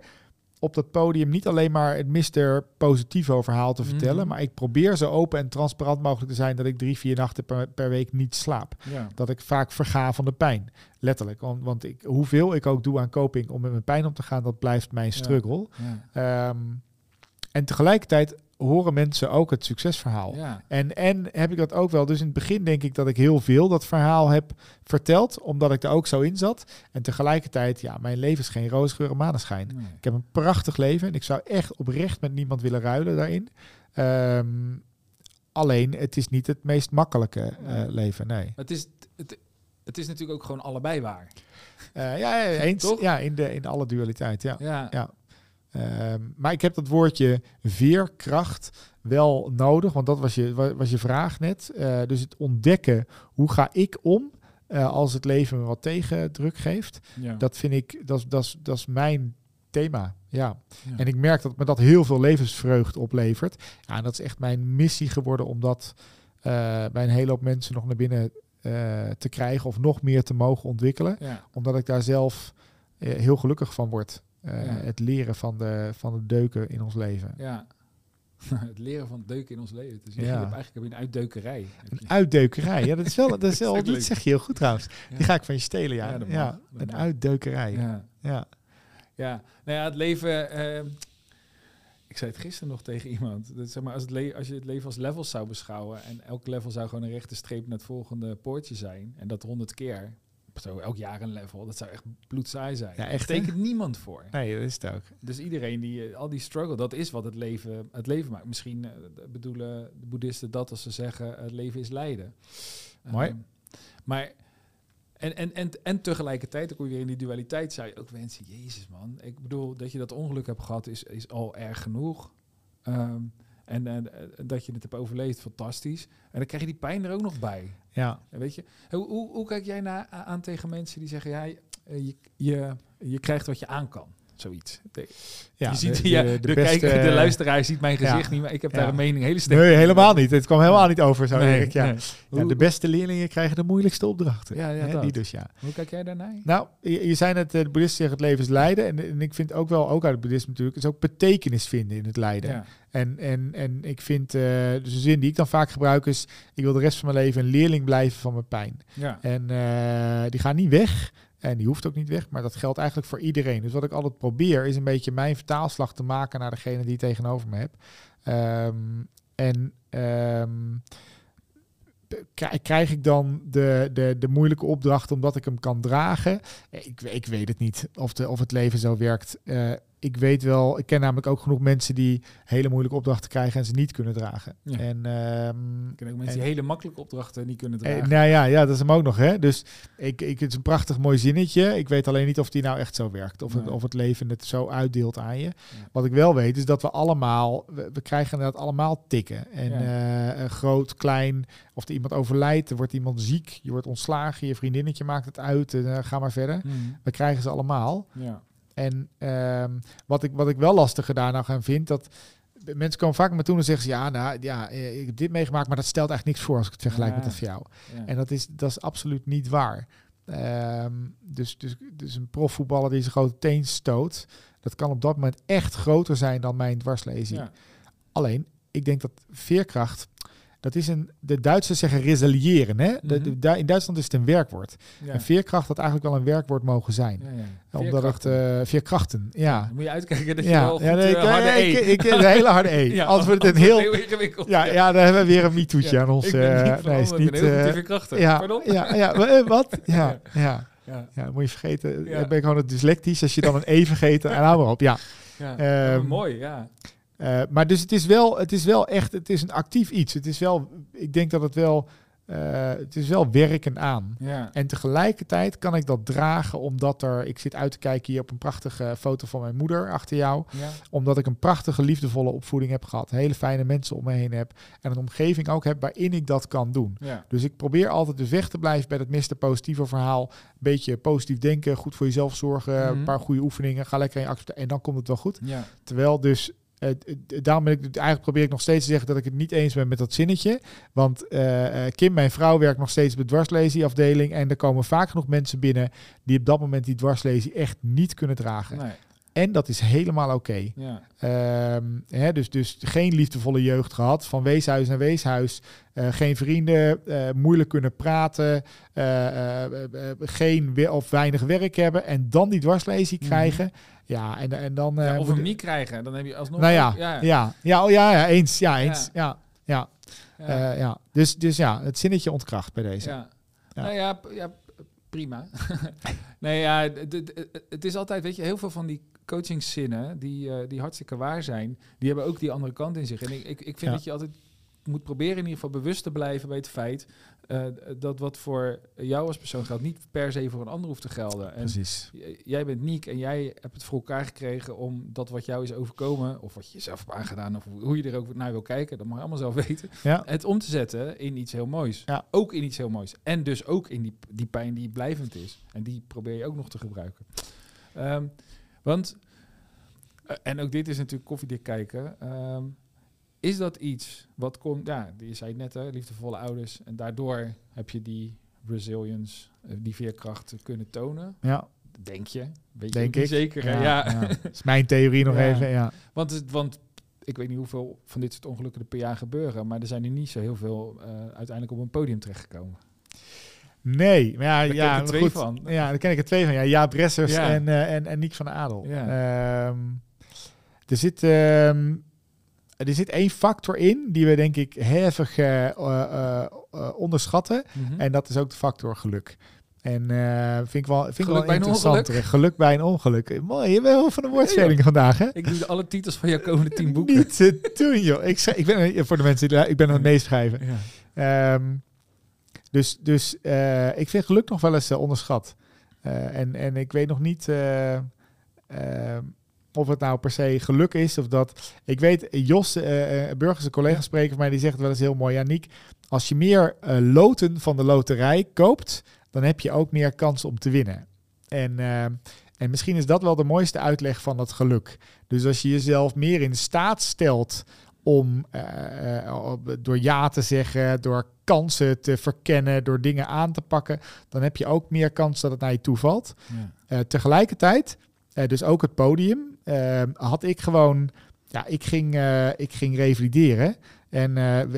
op dat podium niet alleen maar het Mr. Positivo verhaal te vertellen. Mhm. Maar ik probeer zo open en transparant mogelijk te zijn dat ik drie, vier nachten per, per week niet slaap. Ja. Dat ik vaak verga van de pijn. Letterlijk. Want, want ik, hoeveel ik ook doe aan coping om met mijn pijn om te gaan, dat blijft mijn struggle. Ja. Ehm, en tegelijkertijd horen mensen ook het succesverhaal. Ja. En, en heb ik dat ook wel. Dus in het begin denk ik dat ik heel veel dat verhaal heb verteld, omdat ik er ook zo in zat. En tegelijkertijd, ja, mijn leven is geen roosgeur en maneschijn. Nee. Ik heb een prachtig leven en ik zou echt oprecht met niemand willen ruilen daarin. Ehm, alleen, het is niet het meest makkelijke eh, leven, nee. Het is, het, het is natuurlijk ook gewoon allebei waar. Eh, ja, ja, eens. Toch? Ja, in, de, in alle dualiteit, ja. Ja. Ja. Ehm, maar ik heb dat woordje veerkracht wel nodig, want dat was je, wa- was je vraag net. Eh, dus het ontdekken, hoe ga ik om eh, als het leven me wat tegendruk geeft. Ja. Dat vind ik, dat, is- dat, is- dat is mijn thema. Ja. Ja. En ik merk dat me dat heel veel levensvreugde oplevert. Ja, en dat is echt mijn missie geworden om dat eh, bij een hele hoop mensen nog naar binnen te krijgen of nog meer te mogen ontwikkelen ja. omdat ik daar zelf heel gelukkig van word. Eh, Ja. Het leren van de, van de deuken in ons leven. Ja. <laughs> het leren van deuken in ons leven. Dus je Ja. hebt eigenlijk heb je een uitdeukerij. Een uitdeukerij. Ja, dat is wel, dat, is wel, <laughs> Dat zeg je heel goed trouwens. Ja. Die ga ik van je stelen, ja. Ja, een uitdeukerij. Ja. Ja. Ja, nou ja, het leven. ehm, ik zei het gisteren nog tegen iemand. Dat, zeg maar, als, het als je het leven als levels zou beschouwen. en elk level zou gewoon een rechte streep naar het volgende poortje zijn. en dat honderd keer. Zo elk jaar een level. Dat zou echt bloedsaai zijn. Ja, echt, tekent niemand voor. Nee, dat is het ook. Dus iedereen die, eh, al die struggle, dat is wat het leven, het leven maakt. Misschien eh, bedoelen de boeddhisten dat als ze zeggen het leven is lijden. Mooi. Ehm, maar, en, en, en, en tegelijkertijd, ook weer in die dualiteit, zou je ook wensen, jezus man. Ik bedoel, dat je dat ongeluk hebt gehad is, is al erg genoeg. Ehm, en, en, en dat je het hebt overleefd, fantastisch. En dan krijg je die pijn er ook nog bij. Ja. En Weet je, hoe, hoe, hoe kijk jij na, aan tegen mensen die zeggen, ja, je, je, je krijgt wat je aan kan? Zoiets. Ja, je ziet, de, ja, de, de, de beste, kijker, de luisteraar ziet mijn gezicht ja. niet, maar ik heb Ja. daar een mening hele sterk. Nee, helemaal niet. Het kwam helemaal niet over zo. Nee, ja. nee. De beste leerlingen krijgen de moeilijkste opdrachten. Ja, ja, die dus, ja. hoe kijk jij daarnaar? Nou, je, je zei net, eh, de boeddhisten zeggen het leven is lijden. En, en ik vind ook wel, ook uit het boeddhisme natuurlijk, is ook betekenis vinden in het lijden. En, en, en ik vind, dus een zin die ik dan vaak gebruik is, ik wil de rest van mijn leven een leerling blijven van mijn pijn. Ja. En eh, die gaat niet weg. En die hoeft ook niet weg, maar dat geldt eigenlijk voor iedereen. Dus wat ik altijd probeer, is een beetje mijn vertaalslag te maken naar degene die tegenover me heb. Ehm, en ehm, krijg ik dan de, de, de moeilijke opdracht omdat ik hem kan dragen? Ik, ik weet het niet of, de, of het leven zo werkt. Eh, ik weet wel, ik ken namelijk ook genoeg mensen die hele moeilijke opdrachten krijgen en ze niet kunnen dragen. Ja. En ehm, Ik ken ook mensen En- die hele makkelijke opdrachten niet kunnen eh, dragen. nou ja, ja, dat is hem ook nog. Hè? Dus ik, ik, het is een prachtig mooi zinnetje. Ik weet alleen niet of die nou echt zo werkt. Of, het, of het leven het zo uitdeelt aan je. Wat ik wel weet is dat we allemaal, we, we krijgen inderdaad allemaal tikken. En Ja. eh, een groot, klein, of er iemand overlijdt, er wordt iemand ziek, je wordt ontslagen, je vriendinnetje maakt het uit, en, eh, ga maar verder. Mhm. We krijgen ze allemaal. Ja. En ehm, wat, ik, wat ik wel lastiger daar nou gaan vind, dat mensen komen vaak naar me toe en zeggen ze, ja, nou, ja, eh, ik heb dit meegemaakt, maar dat stelt eigenlijk niks voor als ik het vergelijk Ja. met dat van jou. Ja. En dat is, dat is absoluut niet waar. Ehm, dus, dus, dus een profvoetballer die zijn grote teen stoot, dat kan op dat moment echt groter zijn dan mijn dwarslezing. Ja. Alleen, ik denk dat veerkracht, dat is een, de Duitsers zeggen resiliëren. Hè? De- de- daar- in Duitsland is het een werkwoord. Ja. En veerkracht had eigenlijk wel een werkwoord mogen zijn. Ja, ja. Omdat het Veerkrachten. eh, veerkrachten, ja. Dan moet je uitkijken dat je Ja, goed ja nee, ik, eh, harde ik, E. ik, ik- een hele harde E. <laughs> Ja, Anders wordt het <laughs> een heel... ingewikkeld. Ja, ja, daar hebben we weer een MeToo'tje Ja, aan ons. Ik ben eh, niet nee, is niet... heel eh, veerkrachten. ja, Pardon? ja, ja, eh, wat? <laughs> Ja, ja. Ja. Ja, moet je vergeten. Ja. Dan ben ik gewoon het dyslectisch. Als je dan een E en hou maar op. Ja. Ja. Oh, mooi, ja. Eh, maar dus het is wel, het is wel echt, het is een actief iets. Het is wel, ik denk dat het wel, eh, het is wel werken aan. ja. En tegelijkertijd kan ik dat dragen omdat er, ik zit uit te kijken hier op een prachtige foto van mijn moeder achter jou. Ja. Omdat ik een prachtige, liefdevolle opvoeding heb gehad. Hele fijne mensen om me heen heb. En een omgeving ook heb waarin ik dat kan doen. Ja. Dus ik probeer altijd dus weg te blijven bij dat Mr. Positieve verhaal. Een beetje positief denken, goed voor jezelf zorgen, Mhm. een paar goede oefeningen. Ga lekker in actie en dan komt het wel goed. Terwijl dus, d- daarom ik, eigenlijk probeer ik nog steeds te zeggen dat ik het niet eens ben met dat zinnetje. Want eh, eh, Kim, mijn vrouw, werkt nog steeds bij de dwarslezieafdeling. En er komen vaak genoeg mensen binnen die op dat moment die dwarslezie echt niet kunnen dragen. En dat is helemaal oké. Ja. Ehm, hè, dus, dus geen liefdevolle jeugd gehad, van weeshuis naar weeshuis. Eh, geen vrienden, eh, moeilijk kunnen praten, eh, geen we- of weinig werk hebben en dan die dwarslezing Mhm. krijgen. Ja, en, en dan... Ja, of hem niet krijgen, dan heb je alsnog... nou ja, ja. ja, ja, oh, ja, ja, eens, ja, eens, ja, ja, Ja. ja. Dus, dus ja, het zinnetje ontkracht bij deze. Ja. Ja. Nou ja, prima. <laughs> nee, ja, het is altijd, weet je, heel veel van die coachingszinnen die, eh, die hartstikke waar zijn, die hebben ook die andere kant in zich. En ik, ik, ik vind Ja. dat je altijd moet proberen in ieder geval bewust te blijven bij het feit eh, dat wat voor jou als persoon geldt, niet per se voor een ander hoeft te gelden. En Precies. jij bent Niek en jij hebt het voor elkaar gekregen om dat wat jou is overkomen, of wat je jezelf hebt aangedaan, of hoe- je er ook naar wil kijken, dat mag je allemaal zelf <laughs> weten Ja, het om te zetten in iets heel moois. Ja. Ook in iets heel moois. En dus ook in die, die pijn die blijvend is. En die probeer je ook nog te gebruiken. Ehm, want, eh, en ook dit is natuurlijk koffiedik kijken. ehm, is dat iets wat komt, ja, je zei het net, hè, liefdevolle ouders. En daardoor heb je die resilience, eh, die veerkracht kunnen tonen. ja, Denk je. Weet denk je ik. zeker. Ja, Ja. ja. Dat is mijn theorie nog <laughs> Ja. even, ja. Want, het, want ik weet niet hoeveel van dit soort ongelukken er per jaar gebeuren. Maar er zijn er niet zo heel veel eh, uiteindelijk op een podium terechtgekomen. Nee, maar ja, Daar ken ja ik er twee goed. van. Ja, daar ken ik er twee van. Ja, Jaap Ressers Ja. en, eh en, en Niek van Adel. Ja. Ehm, er, zit, ehm, er zit één factor in die we denk ik hevig eh, eh, eh, onderschatten. Mhm. En dat is ook de factor geluk. En vind ik wel, vind ik wel bij interessant. Geluk bij een ongeluk. Mooi, je bent wel van de woordspelingen vandaag, hè? Ik doe de alle titels van jouw komende tien boeken. Niet te doen, joh. Ik, schrijf- ik ben, voor de mensen die ik ben aan het meeschrijven. Ja. Ehm, dus dus ik vind geluk nog wel eens onderschat. En, en ik weet nog niet eh, ehm, of het nou per se geluk is of dat. Ik weet, Jos eh eh, Burgers, een collega spreker van mij, die zegt wel eens heel mooi. Janiek, als je meer eh, loten van de loterij koopt, dan heb je ook meer kans om te winnen. En En misschien is dat wel de mooiste uitleg van dat geluk. Dus als je jezelf meer in staat stelt om eh, eh, door ja te zeggen, door kansen te verkennen, door dingen aan te pakken, dan heb je ook meer kans dat het naar je toevalt. Ja. Uh, tegelijkertijd, dus ook het podium, had ik gewoon, ja, ik ging, ik ging revalideren. En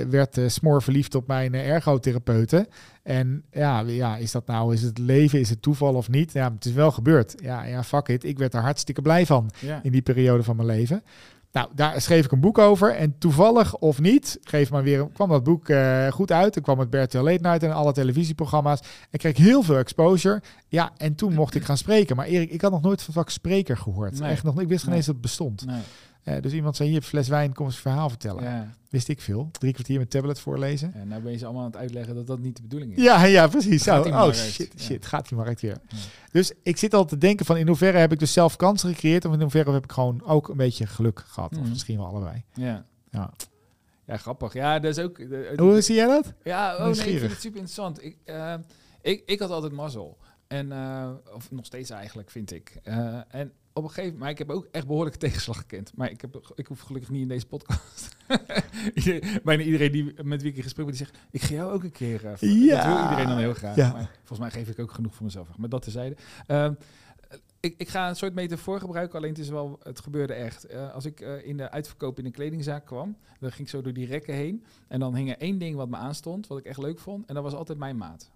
werd smoor verliefd op mijn ergotherapeuten. En ja, ja, is dat nou, is het leven, is het toeval of niet? Ja, het is wel gebeurd. Ja, ja fuck it. Ik werd er hartstikke blij van Ja. in die periode van mijn leven. Nou, daar schreef ik een boek over. En toevallig of niet, geef maar weer, kwam dat boek eh, goed uit. Ik kwam met Bertel Late Night en alle televisieprogramma's. En kreeg heel veel exposure. Ja, en toen mocht ik gaan spreken. Maar Erik, ik had nog nooit van het vak spreker gehoord. Nee. Echt nog, ik wist geen eens dat het bestond. Nee. Eh, dus iemand zei, hier, fles wijn, kom eens een verhaal vertellen. Ja. Wist ik veel. Drie kwartier met tablet voorlezen. En nou ben je ze allemaal aan het uitleggen dat dat niet de bedoeling is. Ja, <laughs> ja, precies. Zo. Oh markt, shit, ja. shit, gaat die markt weer. Dus ik zit al te denken van in hoeverre heb ik dus zelf kansen gecreëerd of in hoeverre heb ik gewoon ook een beetje geluk gehad. Of Mhm. misschien wel allebei. Ja. Ja. Ja, grappig. Ja, dat is ook... de- de- Hoe zie jij dat? Ja, oh nee, ik vind het super interessant. Ik, eh, ik, ik had altijd mazzel. En, eh, of nog steeds eigenlijk, vind ik. Eh, en op een gegeven moment, maar ik heb ook echt behoorlijke tegenslag gekend. Maar ik, heb, ik hoef gelukkig niet in deze podcast. <laughs> Bijna iedereen die, met wie ik in gesprek ben, die zegt, ik ga jou ook een keer... eh, Ja. Dat wil iedereen dan heel graag. Ja. Maar volgens mij geef ik ook genoeg voor mezelf. weg. Maar dat tezijde. Ehm ik, ik ga een soort metafoor gebruiken, alleen het is wel, het gebeurde echt. Eh, als ik eh, in de uitverkoop in een kledingzaak kwam, dan ging ik zo door die rekken heen. En dan hing er één ding wat me aanstond, wat ik echt leuk vond. En dat was altijd mijn maat.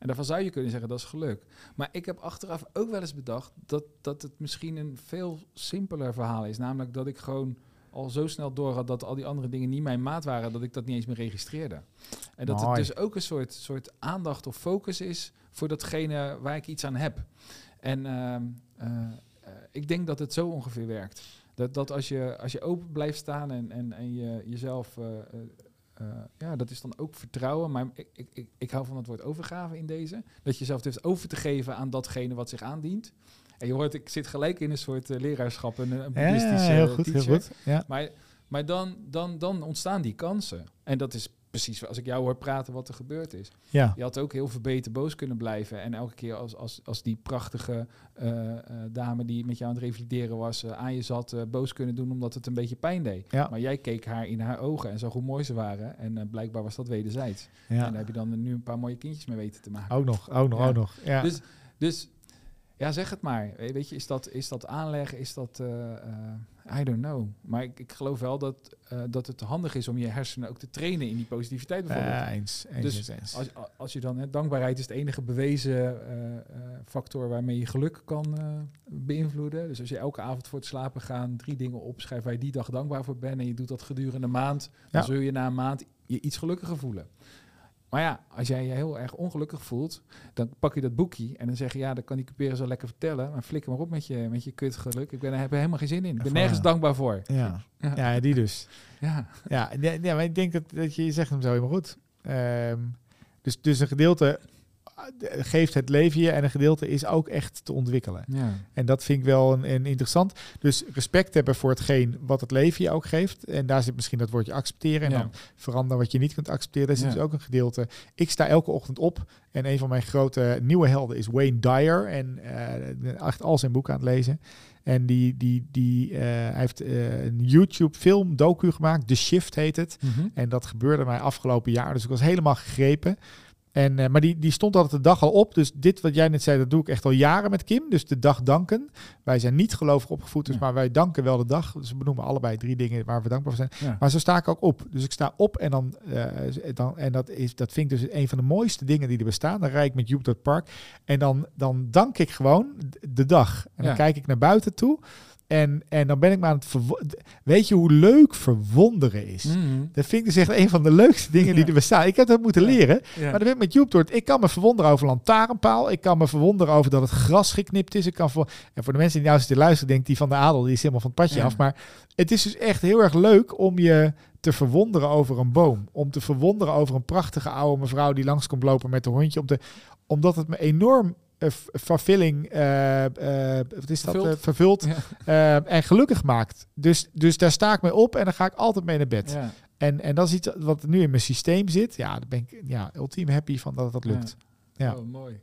En daarvan zou je kunnen zeggen, dat is geluk. Maar ik heb achteraf ook wel eens bedacht dat, dat het misschien een veel simpeler verhaal is. Namelijk dat ik gewoon al zo snel door had dat al die andere dingen niet mijn maat waren, dat ik dat niet eens meer registreerde. En dat het dus ook een soort, soort aandacht of focus is voor datgene waar ik iets aan heb. En ehm, eh, eh, ik denk dat het zo ongeveer werkt. Dat, dat als, je, als je open blijft staan en, en, en je jezelf. eh, eh, eh, ja, dat is dan ook vertrouwen. Maar ik, ik, ik, ik hou van het woord overgave in deze. Dat je jezelf durft over te geven aan datgene wat zich aandient. En je hoort, ik zit gelijk in een soort eh, leraarschap, een, een Ja, boeddhistische heel goed, teacher. heel goed. Ja. Maar, maar dan, dan, dan ontstaan die kansen. En dat is precies als ik jou hoor praten wat er gebeurd is. Ja. Je had ook heel verbeten boos kunnen blijven. En elke keer als, als, als die prachtige eh, eh, dame die met jou aan het revalideren was, eh, aan je zat, boos kunnen doen omdat het een beetje pijn deed. Ja. Maar jij keek haar in haar ogen en zag hoe mooi ze waren. En blijkbaar was dat wederzijds. En ja. daar heb je dan nu een paar mooie kindjes mee weten te maken. Ook nog, ook nog, Ja. ook nog. Ja. Dus, dus ja, zeg het maar. We- Weet je, is dat, is dat aanleg? Is dat... I don't know. Maar ik, ik geloof wel dat, eh, dat het handig is om je hersenen ook te trainen in die positiviteit bijvoorbeeld. Ja, eens, eens, Dus eens. Als, als je dan, hè, dankbaarheid is de enige bewezen eh, eh, factor waarmee je geluk kan beïnvloeden. Dus als je elke avond voor het slapen gaan drie dingen opschrijft waar je die dag dankbaar voor bent en je doet dat gedurende een maand, dan Ja. zul je na een maand je iets gelukkiger voelen. Maar ja, als jij je heel erg ongelukkig voelt, dan pak je dat boekje en dan zeg je, ja, dat kan die couperen zo lekker vertellen, maar flikker maar op met je, met je kut geluk. Ik ben, daar heb er helemaal geen zin in. Ik ben nergens dankbaar voor. Ja. Ja. ja, die dus. <laughs> Ja. Ja, ja, maar ik denk dat, dat je je zegt hem zo helemaal goed. Ehm, dus, dus een gedeelte geeft het leven je en een gedeelte is ook echt te ontwikkelen. Ja. En dat vind ik wel een, een interessant. Dus respect hebben voor hetgeen wat het leven je ook geeft. En daar zit misschien dat woordje accepteren. En Ja. dan veranderen wat je niet kunt accepteren. Dat is Ja. dus ook een gedeelte. Ik sta elke ochtend op. En een van mijn grote nieuwe helden is Wayne Dyer. En eh, echt al zijn boeken aan het lezen. En die, die, die, eh, hij heeft eh, een YouTube film, docu gemaakt. The Shift heet het. Mhm. En dat gebeurde mij afgelopen jaar. Dus ik was helemaal gegrepen. En, eh, maar die, die stond altijd de dag al op. Dus dit wat jij net zei, dat doe ik echt al jaren met Kim. Dus de dag danken. Wij zijn niet gelovig opgevoed, dus Ja. maar wij danken wel de dag. Dus we benoemen allebei drie dingen waar we dankbaar voor zijn. Ja. Maar zo sta ik ook op. Dus ik sta op en dan, eh, dan en dat is dat vind ik dus een van de mooiste dingen die er bestaan. Dan rijd ik met Joep het park en dan, dan dank ik gewoon de dag. En dan kijk ik naar buiten toe. En, en dan ben ik maar aan het Weet je hoe leuk verwonderen is? Mhm. Dat vind ik dus echt een van de leukste dingen die Ja. er bestaan. Ik heb dat moeten leren. Ja. Maar dan ben ik met Joep door. Ik kan me verwonderen over lantaarnpaal. Ik kan me verwonderen over dat het gras geknipt is. Ik kan voor, en voor de mensen die nou zitten te luisteren, denkt die van de adel, die is helemaal van het padje af. Maar het is dus echt heel erg leuk om je te verwonderen over een boom. Om te verwonderen over een prachtige oude mevrouw die langs komt lopen met een hondje. Om te, omdat het me enorm vervulling, eh, eh, wat is dat, eh, Ja. eh, en gelukkig maakt. Dus, dus daar sta ik mee op en dan ga ik altijd mee naar bed. Ja. En, en dat is iets wat nu in mijn systeem zit. Ja, daar ben ik ja, ultiem happy van dat dat lukt. Ja. Oh, mooi.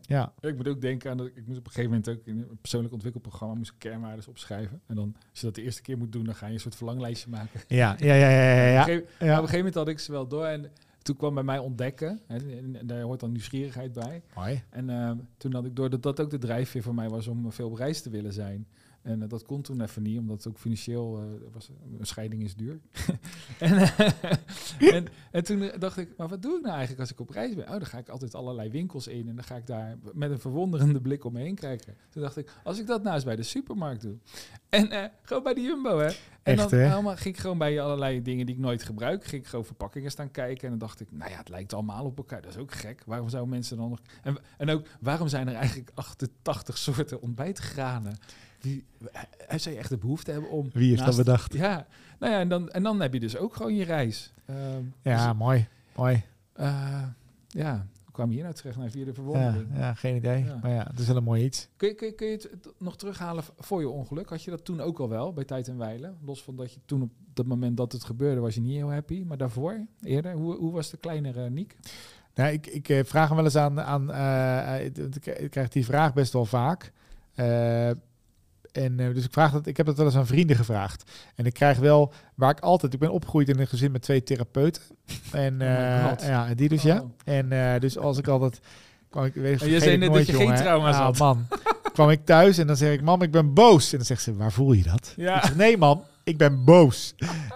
Ja, Ik moet ook denken aan dat ik moest op een gegeven moment ook in een persoonlijk ontwikkelprogramma moest ik kernwaardes opschrijven. En dan als je dat de eerste keer moet doen, dan ga je een soort verlanglijstje maken. ja, ja, ja, ja, ja, Op, ja. een gegeven, ja. op een gegeven moment had ik ze wel door en toen kwam bij mij ontdekken. En, en daar hoort dan nieuwsgierigheid bij. Mooi. En eh, toen had ik door dat dat ook de drijfveer voor mij was om veel op reis te willen zijn. En eh, dat kon toen even niet, omdat het ook financieel eh, was. Een scheiding is duur. <laughs> en, eh, en, en toen dacht ik, maar wat doe ik nou eigenlijk als ik op reis ben? Oh, dan ga ik altijd allerlei winkels in en dan ga ik daar met een verwonderende blik om me heen kijken. Toen dacht ik, als ik dat nou eens bij de supermarkt doe. En gewoon bij de Jumbo, hè. En Echt, dan hè? allemaal, ging ik gewoon bij allerlei dingen die ik nooit gebruik, ging ik gewoon verpakkingen staan kijken. En dan dacht ik, nou ja, het lijkt allemaal op elkaar. Dat is ook gek. Waarom zouden mensen dan nog... En, en ook, waarom zijn er eigenlijk 88 soorten ontbijtgranen? Die, eh, zou je echt de behoefte hebben om... Wie heeft dat bedacht? Ja, nou ja, en dan, en dan heb je dus ook gewoon je reis. Ehm, Ja, dus, mooi. Mooi. eh, ja, kwam je hier nou terecht naar vierde Ja, verwondering? ja, geen idee. Ja. Maar ja, het is wel een mooi iets. Kun, je, kun, je, kun je het nog terughalen voor je ongeluk? Had je dat toen ook al wel, bij Tijd en Weilen? Los van dat je toen op dat moment dat het gebeurde, was je niet heel happy. Maar daarvoor, eerder, hoe, hoe was de kleinere Niek? Nou, ik, ik eh, vraag hem wel eens aan. aan eh, eh, ik ik krijg die vraag best wel vaak. Eh, en eh, dus ik vraag dat, ik heb dat wel eens aan vrienden gevraagd. En ik krijg wel, waar ik altijd, ik ben opgegroeid in een gezin met twee therapeuten. En God. ja, die dus ja. Oh. En eh, dus als ik altijd, kwam ik, weet, je vergeet zei net dat je geen trauma's Nou, had. man, <laughs> kwam ik thuis en dan zeg ik, mam, ik ben boos. En dan zegt ze, waar voel je dat? Ja. Ik zeg, nee, mam, ik ben boos.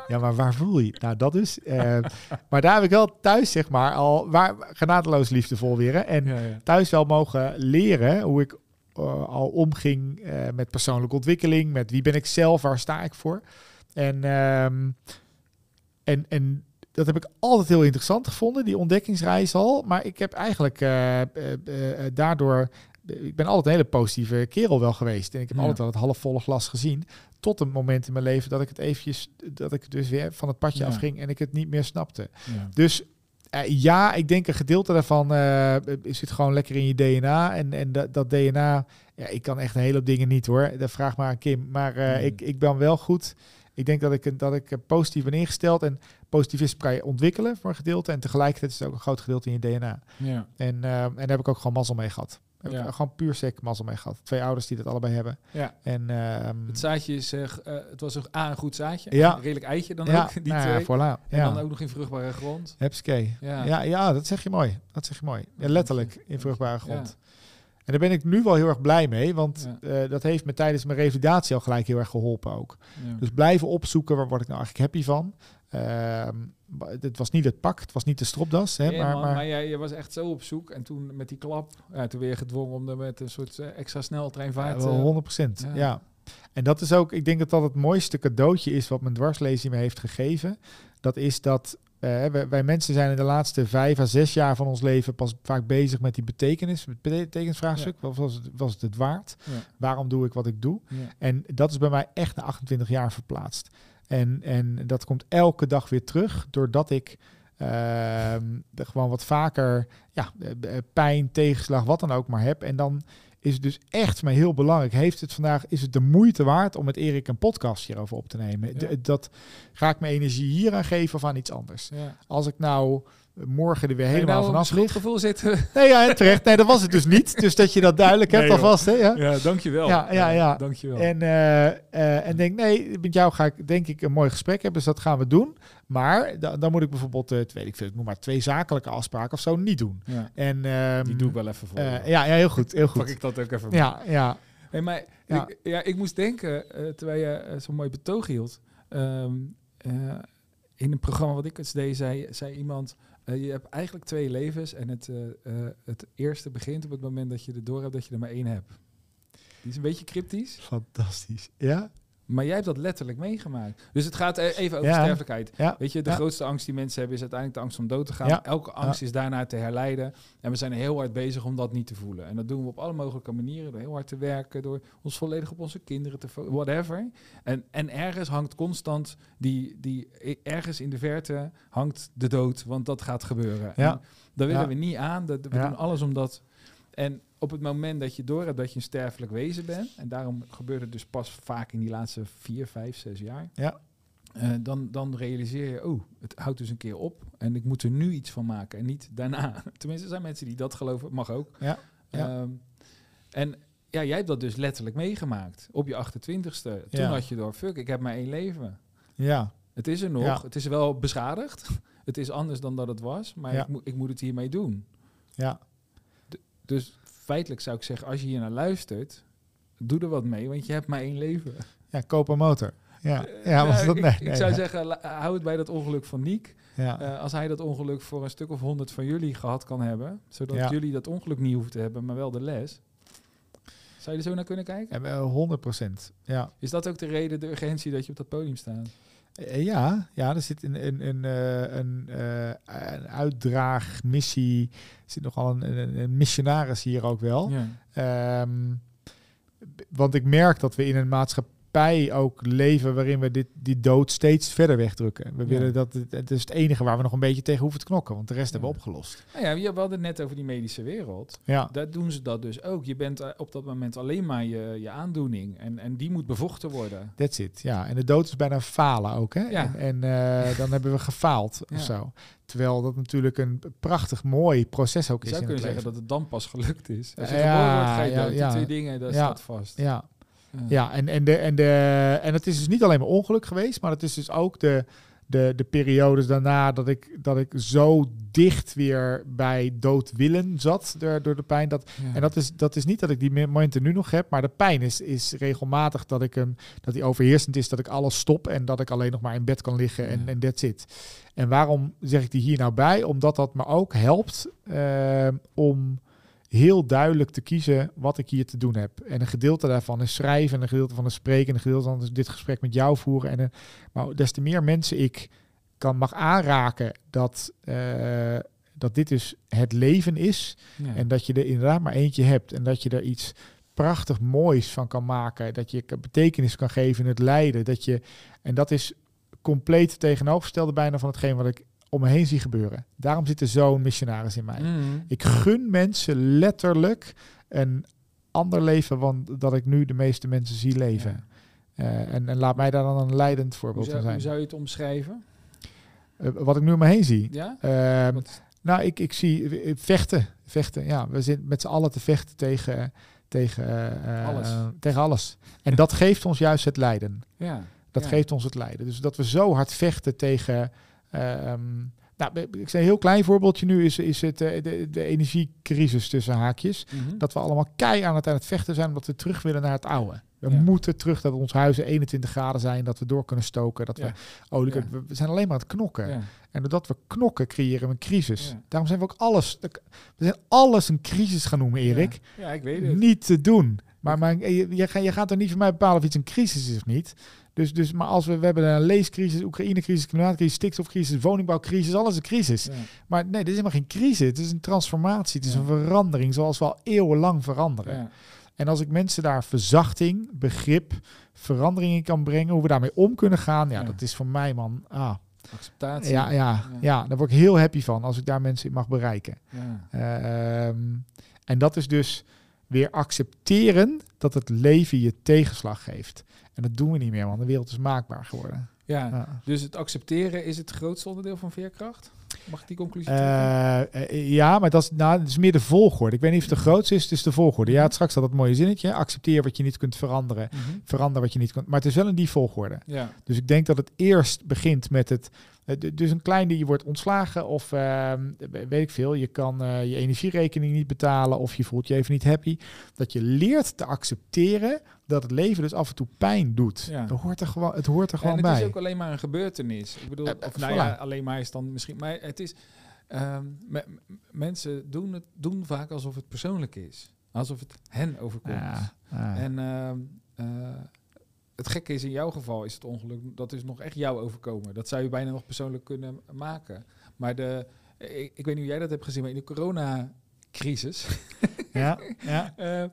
Ja, maar waar voel je? Nou, dat eh, <laughs> maar daar heb ik wel thuis, zeg maar, al waar, genadeloos liefdevol weer. Hè? En Ja, ja. thuis wel mogen leren hoe ik eh, al omging eh, met persoonlijke ontwikkeling, met wie ben ik zelf, waar sta ik voor. En, ehm, en, en dat heb ik altijd heel interessant gevonden, die ontdekkingsreis al. Maar ik heb eigenlijk eh, daardoor, ik ben altijd een hele positieve kerel wel geweest. En ik heb Ja. altijd wel het halfvolle glas gezien. Tot een moment in mijn leven dat ik het eventjes, dat ik dus weer van het padje Ja. afging en ik het niet meer snapte. Ja. Dus ja, ik denk een gedeelte daarvan eh, zit gewoon lekker in je DNA. En, en dat, dat DNA, ja, ik kan echt een hele hoop dingen niet hoor. Dat vraag maar aan Kim. Maar eh, Mm. ik, ik ben wel goed. Ik denk dat ik, dat ik eh, positief ben ingesteld. En positivisme kan je ontwikkelen voor een gedeelte. En tegelijkertijd is het ook een groot gedeelte in je DNA. Ja. En, eh, en daar heb ik ook gewoon mazzel mee gehad. Heb Ja. ik gewoon puur sec mazzel mee gehad. Twee ouders die dat allebei hebben. Ja. En ehm, Het zaadje is, eh, het was ook A, een goed zaadje. Ja. Een redelijk eitje dan ja, ook, <laughs> die nou ja, twee. voilà. En dan ook nog in vruchtbare grond. Hupskee. Ja. Ja. Ja, dat zeg je mooi. Dat zeg je mooi. Ja, letterlijk in vruchtbare Ja. grond. En daar ben ik nu wel heel erg blij mee, want Ja. eh, dat heeft me tijdens mijn revalidatie al gelijk heel erg geholpen ook. Ja. Dus blijven opzoeken, waar word ik nou eigenlijk happy van? Ehm, het was niet het pak, het was niet de stropdas, hè, Nee, maar, man, maar, maar jij, jij was echt zo op zoek. En toen met die klap, ja, toen weer je gedwongen om er met een soort eh, extra sneltreinvaart... ja, eh, wel 100 ja. ja. En dat is ook, ik denk dat dat het mooiste cadeautje is wat mijn dwarslezing me heeft gegeven. Dat is dat eh, wij, wij mensen zijn in de laatste vijf à zes jaar van ons leven pas vaak bezig met die betekenis, het betekenisvraagstuk. Wat was het, was het het waard? Ja. Waarom doe ik wat ik doe? ja. En dat is bij mij echt na 28 jaar verplaatst. En, en dat komt elke dag weer terug, doordat ik ehm, er gewoon wat vaker ja, eh, pijn, tegenslag, wat dan ook maar heb. En dan is het dus echt mij heel belangrijk. Heeft het vandaag, is het de moeite waard om met Erik een podcast hierover op te nemen? Ja. Dat ga ik mijn energie hier aan geven of aan iets anders? Ja. Als ik nou morgen er weer helemaal nou, vanaf lig. gevoel zitten. <laughs> Nee, ja, terecht. Nee, dat was het dus niet. Dus dat je dat duidelijk hebt Nee, alvast. Hè, ja? Ja, dankjewel. Ja, ja, ja. Dankjewel. En, eh, eh, en denk, nee, met jou ga ik denk ik een mooi gesprek hebben, dus dat gaan we doen. Maar da- dan moet ik bijvoorbeeld, eh, weet ik veel, ik noem maar twee zakelijke afspraken of zo niet doen. ja, En, ehm, die doe ik wel even voor. ja, ja, heel goed, heel <laughs> Pak goed. ik dat ook even Ja, ja, Hey, maar Ja. Ik, ja, ik moest denken, terwijl je zo'n mooi betoog hield. ehm, eh, in een programma wat ik eens deed, zei, zei iemand... eh, je hebt eigenlijk twee levens en het, eh, eh, het eerste begint op het moment dat je er door hebt dat je er maar één hebt. Die is een beetje cryptisch, fantastisch. Ja, maar jij hebt dat letterlijk meegemaakt. Dus het gaat eh, even over Ja. sterfelijkheid. ja, Weet je, de Ja. grootste angst die mensen hebben is uiteindelijk de angst om dood te gaan. Elke angst is daarna te herleiden. En we zijn heel hard bezig om dat niet te voelen. En dat doen we op alle mogelijke manieren. Door heel hard te werken, door ons volledig op onze kinderen te focussen, whatever. En, en ergens hangt constant die, die, ergens in de verte hangt de dood, want dat gaat gebeuren. Ja. En daar willen we niet aan. Dat, we doen alles om dat... En op het moment dat je door hebt dat je een sterfelijk wezen bent, en daarom gebeurt het dus pas vaak in die laatste vier, vijf, zes jaar, Ja. eh, dan, dan realiseer je, oh, het houdt dus een keer op en ik moet er nu iets van maken en niet daarna. <laughs> Tenminste, er zijn mensen die dat geloven, mag ook. Ja. Ja. Ehm, en ja, jij hebt dat dus letterlijk meegemaakt. Op je 28ste. Toen Ja. had je door, fuck, ik heb maar één leven. Ja, Het is er nog. Ja. Het is wel beschadigd. <laughs> Het is anders dan dat het was. Maar ik, moet ik moet het hiermee doen. ja, Dus feitelijk zou ik zeggen, als je hier naar luistert, doe er wat mee, want je hebt maar één leven. ja, koop een motor. Ja, Eh, ja, was nou, dat ik, nee, ik zou zeggen, la- hou het bij dat ongeluk van Niek. Ja. Eh, als hij dat ongeluk voor een stuk of honderd van jullie gehad kan hebben, zodat Ja. jullie dat ongeluk niet hoeven te hebben, maar wel de les. Zou je er zo naar kunnen kijken? En, eh, 100 procent. Ja. Is dat ook de reden, de urgentie dat je op dat podium staat? Eh, ja, ja, er zit een, een, een, eh, een, eh, een uitdraagmissie. Er zit nogal een, een, een missionaris hier ook wel. Ja. Ehm, want ik merk dat we in een maatschappij ook leven waarin we dit, die dood steeds verder wegdrukken. We Ja. willen dat het, het is het enige waar we nog een beetje tegen hoeven te knokken, want de rest hebben we opgelost. Nou ja, we hadden het net over die medische wereld. Ja, Daar doen ze dat dus ook. Je bent eh, op dat moment alleen maar je, je aandoening. En, en die moet bevochten worden. that's it. Ja, en de dood is bijna falen ook, hè? Ja. En, en eh, dan hebben we gefaald of zo. Terwijl dat natuurlijk een prachtig mooi proces ook Je is zou in kunnen zeggen dat het dan pas gelukt is. Als je Ja, geboren wordt, ga je ja, dood. Die twee dingen, dat Ja. staat vast. Ja, Ja. En, en, de, en, de, en het is dus niet alleen maar ongeluk geweest, maar het is dus ook de, de, de periodes daarna dat ik, dat ik zo dicht weer bij doodwillen zat door, door de pijn. Dat, Ja. En dat is, dat is niet dat ik die momenten nu nog heb, maar de pijn is, is regelmatig dat ik hem, dat die overheersend is, dat ik alles stop en dat ik alleen nog maar in bed kan liggen en, Ja. en that's it. En waarom zeg ik die hier nou bij? Omdat dat me ook helpt eh, om heel duidelijk te kiezen wat ik hier te doen heb. En een gedeelte daarvan is schrijven, en een gedeelte van is spreken, en een gedeelte van is dit gesprek met jou voeren. En, een- maar des te meer mensen ik kan mag aanraken dat, eh, dat dit dus het leven is. Ja. En dat je er inderdaad maar eentje hebt. En dat je er iets prachtig moois van kan maken. Dat je betekenis kan geven in het lijden. Dat je, en dat is compleet tegenovergestelde bijna van hetgeen wat ik om me heen zie gebeuren. Daarom zit er zo'n missionaris in mij. Mhm. Ik gun mensen letterlijk een ander leven dan dat ik nu de meeste mensen zie leven. Eh, en, en laat mij daar dan een leidend Hoe, voorbeeld van hoe zijn. zou je het omschrijven? Eh, wat ik nu om me heen zie. Ja? Ehm, nou, ik, ik zie eh, vechten. vechten. Ja, we zitten met z'n allen te vechten tegen, tegen, Alles. tegen alles. En dat <laughs> geeft ons juist het lijden. ja. Dat Ja. geeft ons het lijden. Dus dat we zo hard vechten tegen. Ehm, nou, ik zeg een heel klein voorbeeldje nu is, is het eh, de, de energiecrisis tussen haakjes. Mhm. Dat we allemaal kei aan het aan het vechten zijn omdat we terug willen naar het oude. We Ja. moeten terug dat onze huizen 21 graden zijn, dat we door kunnen stoken, dat Ja. we olie Ja. We zijn alleen maar aan het knokken. En doordat we knokken, creëren we een crisis. Daarom zijn we ook alles, we zijn alles een crisis gaan noemen, Erik. Ja. ik weet het. Niet te doen. Maar, maar je, je, ga- je gaat er niet van mij bepalen of iets een crisis is of niet. Dus, dus maar als we, we hebben een leescrisis, Oekraïne-crisis, klimaatcrisis, stikstofcrisis, woningbouwcrisis, alles een crisis. Ja. Maar nee, dit is helemaal geen crisis. Het is een transformatie. Het is Ja. een verandering zoals we al eeuwenlang veranderen. Ja. En als ik mensen daar verzachting, begrip, verandering in kan brengen, hoe we daarmee om kunnen gaan, ja, dat is voor mij, man. Ah, Acceptatie. ja, ja, ja, Ja. daar word ik heel happy van als ik daar mensen in mag bereiken. Ja. Ehm, en dat is dus weer accepteren dat het leven je tegenslag geeft. En dat doen we niet meer, want de wereld is maakbaar geworden. Ja. Ja. Dus het accepteren is het grootste onderdeel van veerkracht? Mag ik die conclusie trekken? Eh, eh, ja, maar dat is, nou, dat is meer de volgorde. Ik weet niet of het de grootste is, het is de volgorde. Ja, het straks had dat mooie zinnetje. Accepteer wat je niet kunt veranderen. Mhm. Verander wat je niet kunt. Maar het is wel in die volgorde. Ja. Dus ik denk dat het eerst begint met het. Eh, Dus een kleine, je wordt ontslagen of ehm, weet ik veel, je kan eh, je energierekening niet betalen of je voelt je even niet happy. Dat je leert te accepteren dat het leven dus af en toe pijn doet. Ja. Dat hoort er gewoon, het hoort er gewoon en het bij. is ook alleen maar een gebeurtenis. Ik bedoel, Eh, of nou voilà. ja, alleen maar is dan misschien... Maar het is... ehm, mensen doen het doen vaak alsof het persoonlijk is. Alsof het hen overkomt. Ja. En ehm, eh, het gekke is, in jouw geval is het ongeluk, dat is nog echt jou overkomen. Dat zou je bijna nog persoonlijk kunnen maken. Maar de, ik, ik weet niet hoe jij dat hebt gezien, maar in de coronacrisis, <laughs> ja, ja. <laughs> eh,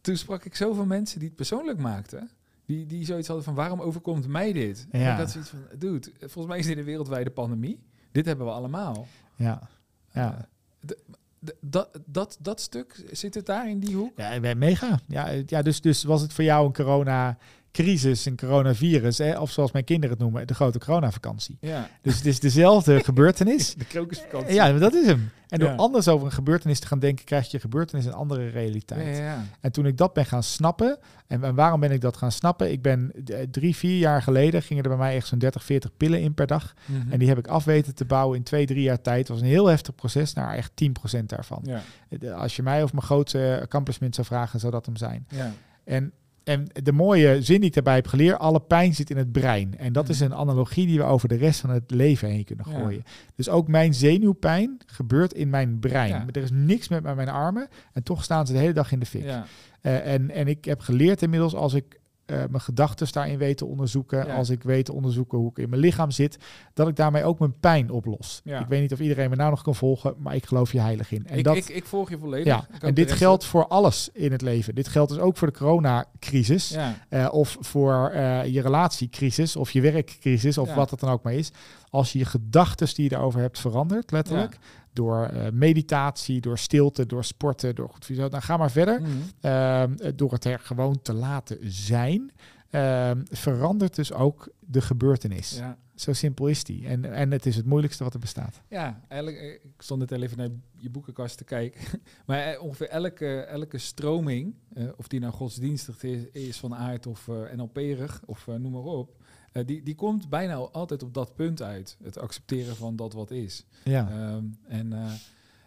toen sprak ik zoveel mensen die het persoonlijk maakten. Die, die zoiets hadden van, waarom overkomt mij dit? En Ja. ik had zoiets van, dude, volgens mij is dit een wereldwijde pandemie. Dit hebben we allemaal. ja. ja. Eh, de- de- dat, dat, dat stuk, zit het daar in die hoek? Ja, ben mega. Ja, eh, ja dus, dus was het voor jou een crisis, een coronavirus, hè, of zoals mijn kinderen het noemen, de grote coronavakantie. Ja, Dus het is dezelfde <laughs> gebeurtenis. de krokusvakantie. Ja, maar dat is hem. En door Ja. anders over een gebeurtenis te gaan denken, krijg je gebeurtenis een andere realiteit. ja, ja. En toen ik dat ben gaan snappen, en, en waarom ben ik dat gaan snappen? Ik ben eh, drie, vier jaar geleden, gingen er bij mij echt zo'n 30, 40 pillen in per dag. Mhm. En die heb ik af weten te bouwen in twee, drie jaar tijd. Het was een heel heftig proces, naar echt 10% daarvan. ja, De- Als je mij of mijn grootste accomplishment zou vragen, zou dat hem zijn. ja. En, en de mooie zin die ik daarbij heb geleerd, alle pijn zit in het brein. En dat Mhm. is een analogie die we over de rest van het leven heen kunnen Ja. gooien. Dus ook mijn zenuwpijn gebeurt in mijn brein. Ja. Er is niks met mijn armen en toch staan ze de hele dag in de fik. ja. Eh, en, en ik heb geleerd inmiddels als ik mijn gedachten daarin weet te onderzoeken, Ja. als ik weet te onderzoeken hoe ik in mijn lichaam zit, dat ik daarmee ook mijn pijn oplos. Ja. Ik weet niet of iedereen me nou nog kan volgen, maar ik geloof je heilig in. En ik, dat, ik, ik volg je volledig. ja, en dit geldt voor alles in het leven. Dit geldt dus ook voor de coronacrisis. Ja, eh, of voor eh, je relatiecrisis of je werkcrisis of wat het dan ook maar is. Als je je gedachten die je daarover hebt verandert, letterlijk. Door eh, meditatie, door stilte, door sporten, door goed. Dan ga maar verder. Mhm. Ehm, door het er gewoon te laten zijn, ehm, verandert dus ook de gebeurtenis. ja. Zo simpel is die. En, en het is het moeilijkste wat er bestaat. Ja, eigenlijk, eh, ik stond net even naar je boekenkast te kijken. <laughs> Maar eh, ongeveer elke, elke stroming, eh, of die nou godsdienstig is, is van aard of eh NLP-erig, of noem maar op, die, die komt bijna altijd op dat punt uit. Het accepteren van dat wat is. Ja, Ehm, en,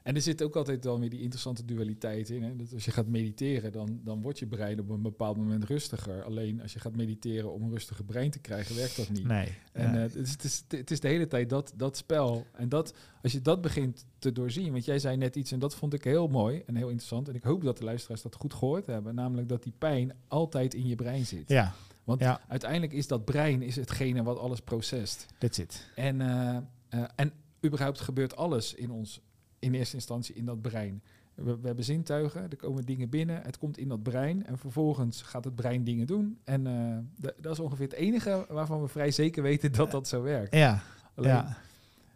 en er zit ook altijd wel weer die interessante dualiteit in. Hè? Dat als je gaat mediteren, dan, dan wordt je brein op een bepaald moment rustiger. Alleen als je gaat mediteren om een rustiger brein te krijgen, werkt dat niet. nee. En eh, het, is, het, is, het is de hele tijd dat, dat spel. En dat, als je dat begint te doorzien, want jij zei net iets en dat vond ik heel mooi en heel interessant. En ik hoop dat de luisteraars dat goed gehoord hebben. Namelijk dat die pijn altijd in je brein zit. ja, Want ja. uiteindelijk is dat brein is hetgene wat alles processt. that's it. En, eh, eh, en überhaupt gebeurt alles in ons, in eerste instantie in dat brein. We, we hebben zintuigen, er komen dingen binnen, het komt in dat brein en vervolgens gaat het brein dingen doen. En eh, dat is ongeveer het enige waarvan we vrij zeker weten dat dat zo werkt. Ja, Alleen, ja.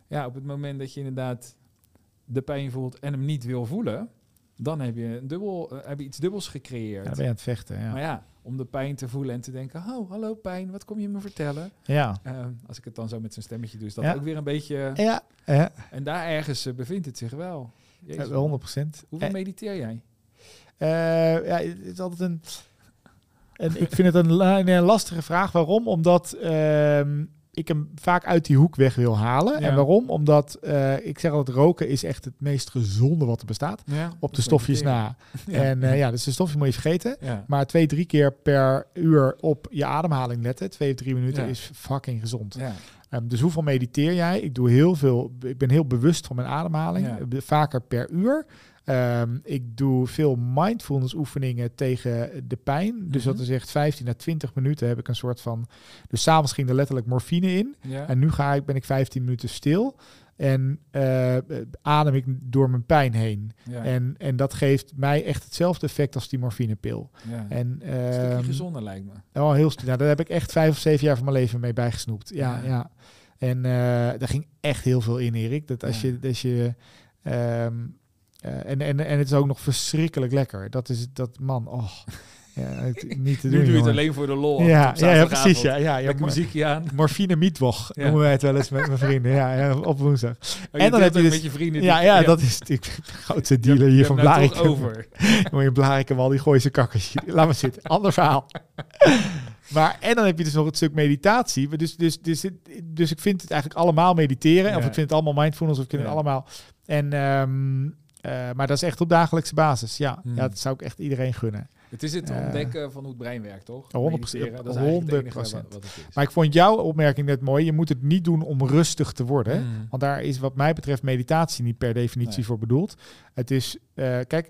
ja. op het moment dat je inderdaad de pijn voelt en hem niet wil voelen, dan heb je, een dubbel, eh, heb je iets dubbels gecreëerd. ja, ben je aan het vechten. Ja. Maar ja, om de pijn te voelen en te denken, oh, hallo pijn, wat kom je me vertellen? Ja. Eh, als ik het dan zo met zijn stemmetje doe, is dat Ja. ook weer een beetje... Ja, ja, En daar ergens eh, bevindt het zich wel. Jezus, ja, 100 procent. Hoeveel mediteer jij? ja, het is altijd een. En ik vind het een, een lastige vraag. Waarom? Omdat ehm, ik hem vaak uit die hoek weg wil halen. Ja. En waarom? Omdat eh, ik zeg altijd: roken is echt het meest gezonde wat er bestaat. Ja, Op de stofjes na. <laughs> En eh, ja, dus de stofjes moet je vergeten. Maar twee, drie keer per uur op je ademhaling letten. Twee of drie minuten is fucking gezond. Ja. Ehm, dus hoeveel mediteer jij? Ik doe heel veel. Ik ben heel bewust van mijn ademhaling. Eh, Vaker per uur. Ehm, ik doe veel mindfulness oefeningen tegen de pijn. Dus Mhm. dat is echt 15 à 20 minuten heb ik een soort van. Dus s'avonds ging er letterlijk morfine in. En nu ga ik, ben ik 15 minuten stil. En eh, adem ik door mijn pijn heen. ja. En, en dat geeft mij echt hetzelfde effect als die morfinepil. ja. En een stukje ehm, gezonder lijkt me. Oh, heel nou, daar heb ik echt vijf of zeven jaar van mijn leven mee bijgesnoept. Ja, Ja. ja. En eh, daar ging echt heel veel in, Erik. Dat als je, als je ehm, eh, en, en, en het is ook nog verschrikkelijk lekker. Dat is dat man. Oh, ja, het, <laughs> niet te Nu doen. doe je het alleen voor de lol. Ja, ja, precies. Ja, ja, ja, muziekje aan. morfine mietwoch Ja. noemen wij het wel eens met mijn vrienden. Ja, ja, op woensdag. Oh, En dan heb je dus- met je vrienden. Ja, ja, dat is de <laughs> grootste dealer hier van Blarikum. over. <laughs> Moet je Blarikum al die gooise kakkers. Laat maar zitten. Ander verhaal. Maar en dan heb je dus nog het stuk meditatie. Dus, dus, dus, dus ik vind het eigenlijk allemaal mediteren. Of ik vind het allemaal mindfulness. Of ik vind het allemaal. En, ehm, eh, maar dat is echt op dagelijkse basis. Ja, Hmm. ja dat zou ik echt iedereen gunnen. Het is het Eh, ontdekken van hoe het brein werkt, toch? 100%, Mediteren, dat is eigenlijk het enige 100%. wat, is. Maar ik vond jouw opmerking net mooi. Je moet het niet doen om rustig te worden. Mm. Want daar is wat mij betreft meditatie niet per definitie Nee. voor bedoeld. Het is, eh, kijk,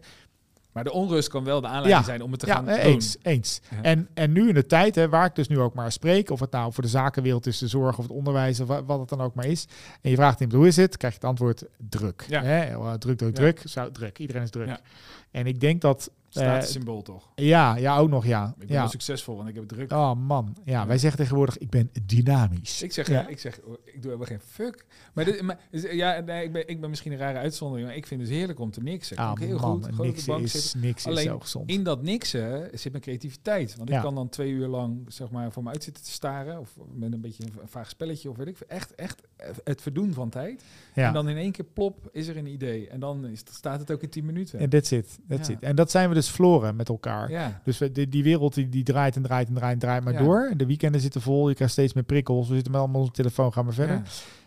Maar de onrust kan wel de aanleiding Ja. zijn om het te ja, gaan eh, doen. eens, eens. Ja. En, en nu in de tijd, hè, waar ik dus nu ook maar spreek, of het nou voor de zakenwereld is, de zorg of het onderwijs, of wa- wat het dan ook maar is. En je vraagt iemand hoe is het, krijg je het antwoord druk. Ja. Hè? Oh, druk, druk, druk. Zo, druk. Iedereen is druk. En ik denk dat Statussymbool toch? Ja, ja, ook nog, ja. Ik ben ja. succesvol, want ik heb het druk. Oh man, ja, wij zeggen tegenwoordig, ik ben dynamisch. Ik zeg, Ja. ik zeg, oh, ik doe helemaal geen fuck. Maar, dit, maar dus, ja, nee, ik, ben, ik ben misschien een rare uitzondering, maar ik vind het heerlijk om te niksen. Ah ik heel man, goed. Gewoon op de niks bank is, zitten. niks is Alleen zo gezond. In dat niksen zit mijn creativiteit. Want ik kan dan twee uur lang zeg maar, voor me uit zitten te staren. Of met een beetje een vaag spelletje of weet ik veel. Echt, echt het verdoen van tijd. ja. En dan in één keer plop is er een idee. En dan is, staat het ook in tien minuten. En that's it, that's Ja. it. En dat zijn we dus verloren met elkaar. ja. Dus we, die, die wereld die, die draait en draait en draait en draait maar Ja. door. En de weekenden zitten vol, je krijgt steeds meer prikkels. We zitten met allemaal op onze telefoon, gaan we verder.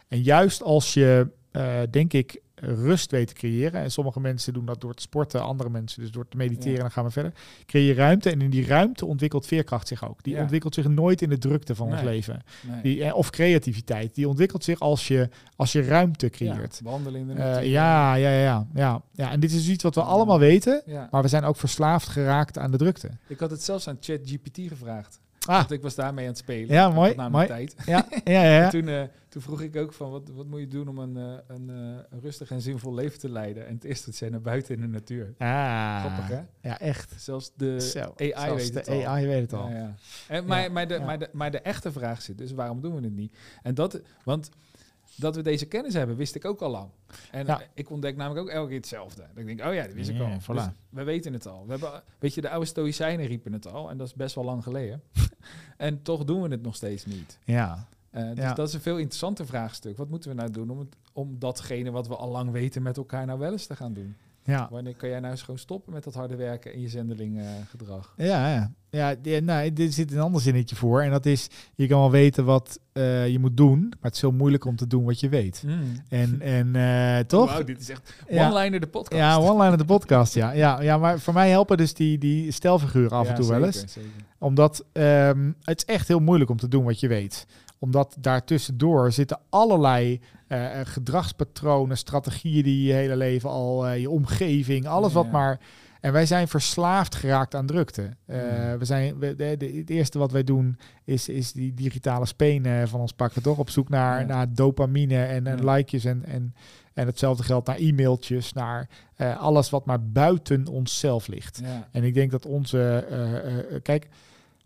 En juist als je, eh, denk ik, rust weet te creëren. En sommige mensen doen dat door te sporten, andere mensen dus door te mediteren. Ja. En dan gaan we verder. Creëer je ruimte en in die ruimte ontwikkelt veerkracht zich ook. Die Ja. ontwikkelt zich nooit in de drukte van ons Nee. leven. Nee. Die, eh, of creativiteit. Die ontwikkelt zich als je, als je ruimte creëert. Ja, wandelen in de Eh, natuur. ja, ja, ja, ja, ja. En dit is iets wat we allemaal weten. Ja. Maar we zijn ook verslaafd geraakt aan de drukte. Ik had het zelfs aan ChatGPT gevraagd. Ah, Want ik was daarmee aan het spelen. Ja, mooi, namelijk mooi. tijd. ja, ja, ja. Ja. <laughs> toen, eh, toen vroeg ik ook van, wat, wat moet je doen om een, eh, een, eh, een rustig en zinvol leven te leiden? En het eerste wat zei, naar buiten in de natuur. Ah, Grappig, hè? Ja, echt. Zelfs de Zo, AI zelfs weet de het al. AI weet het al. Ja, ja. En, maar, de, maar, de, maar de echte vraag zit dus, waarom doen we het niet? En dat, want dat we deze kennis hebben, wist ik ook al lang. En Ja. eh, ik ontdek namelijk ook elke keer hetzelfde. Dat ik denk, oh ja, dat wist ik Ja, al. voilà. Dus we weten het al. We hebben, weet je, de oude Stoïcijnen riepen het al. En dat is best wel lang geleden. <laughs> en toch doen we het nog steeds niet. Ja, Eh, dus Ja. dat is een veel interessanter vraagstuk. Wat moeten we nou doen om, het, om datgene wat we al lang weten met elkaar nou wel eens te gaan doen? Ja. Wanneer kan jij nou eens gewoon stoppen met dat harde werken en je zendeling gedrag? Ja, ja. ja die- nou, er zit een ander zinnetje voor. En dat is, je kan wel weten wat eh, je moet doen, maar het is heel moeilijk om te doen wat je weet. En, en eh, toch? Wauw, dit is echt Ja. one-liner de podcast. Ja, one-line de podcast, ja. ja. Ja, maar voor mij helpen dus die, die stelfiguren af en toe wel eens. zeker. Omdat ehm, het is echt heel moeilijk om te doen wat je weet. Omdat daartussendoor zitten allerlei eh, eh, gedragspatronen, strategieën die je hele leven al, eh, je omgeving, alles wat ja. maar. En wij zijn verslaafd geraakt aan drukte. We zijn, we, de, de- het eerste wat wij doen is, is die digitale spenen van ons pakken, toch? Op zoek naar, Ja. naar dopamine en, en likejes en, en, en hetzelfde geldt naar e-mailtjes, naar alles wat maar buiten onszelf ligt. En ik denk dat onze. kijk,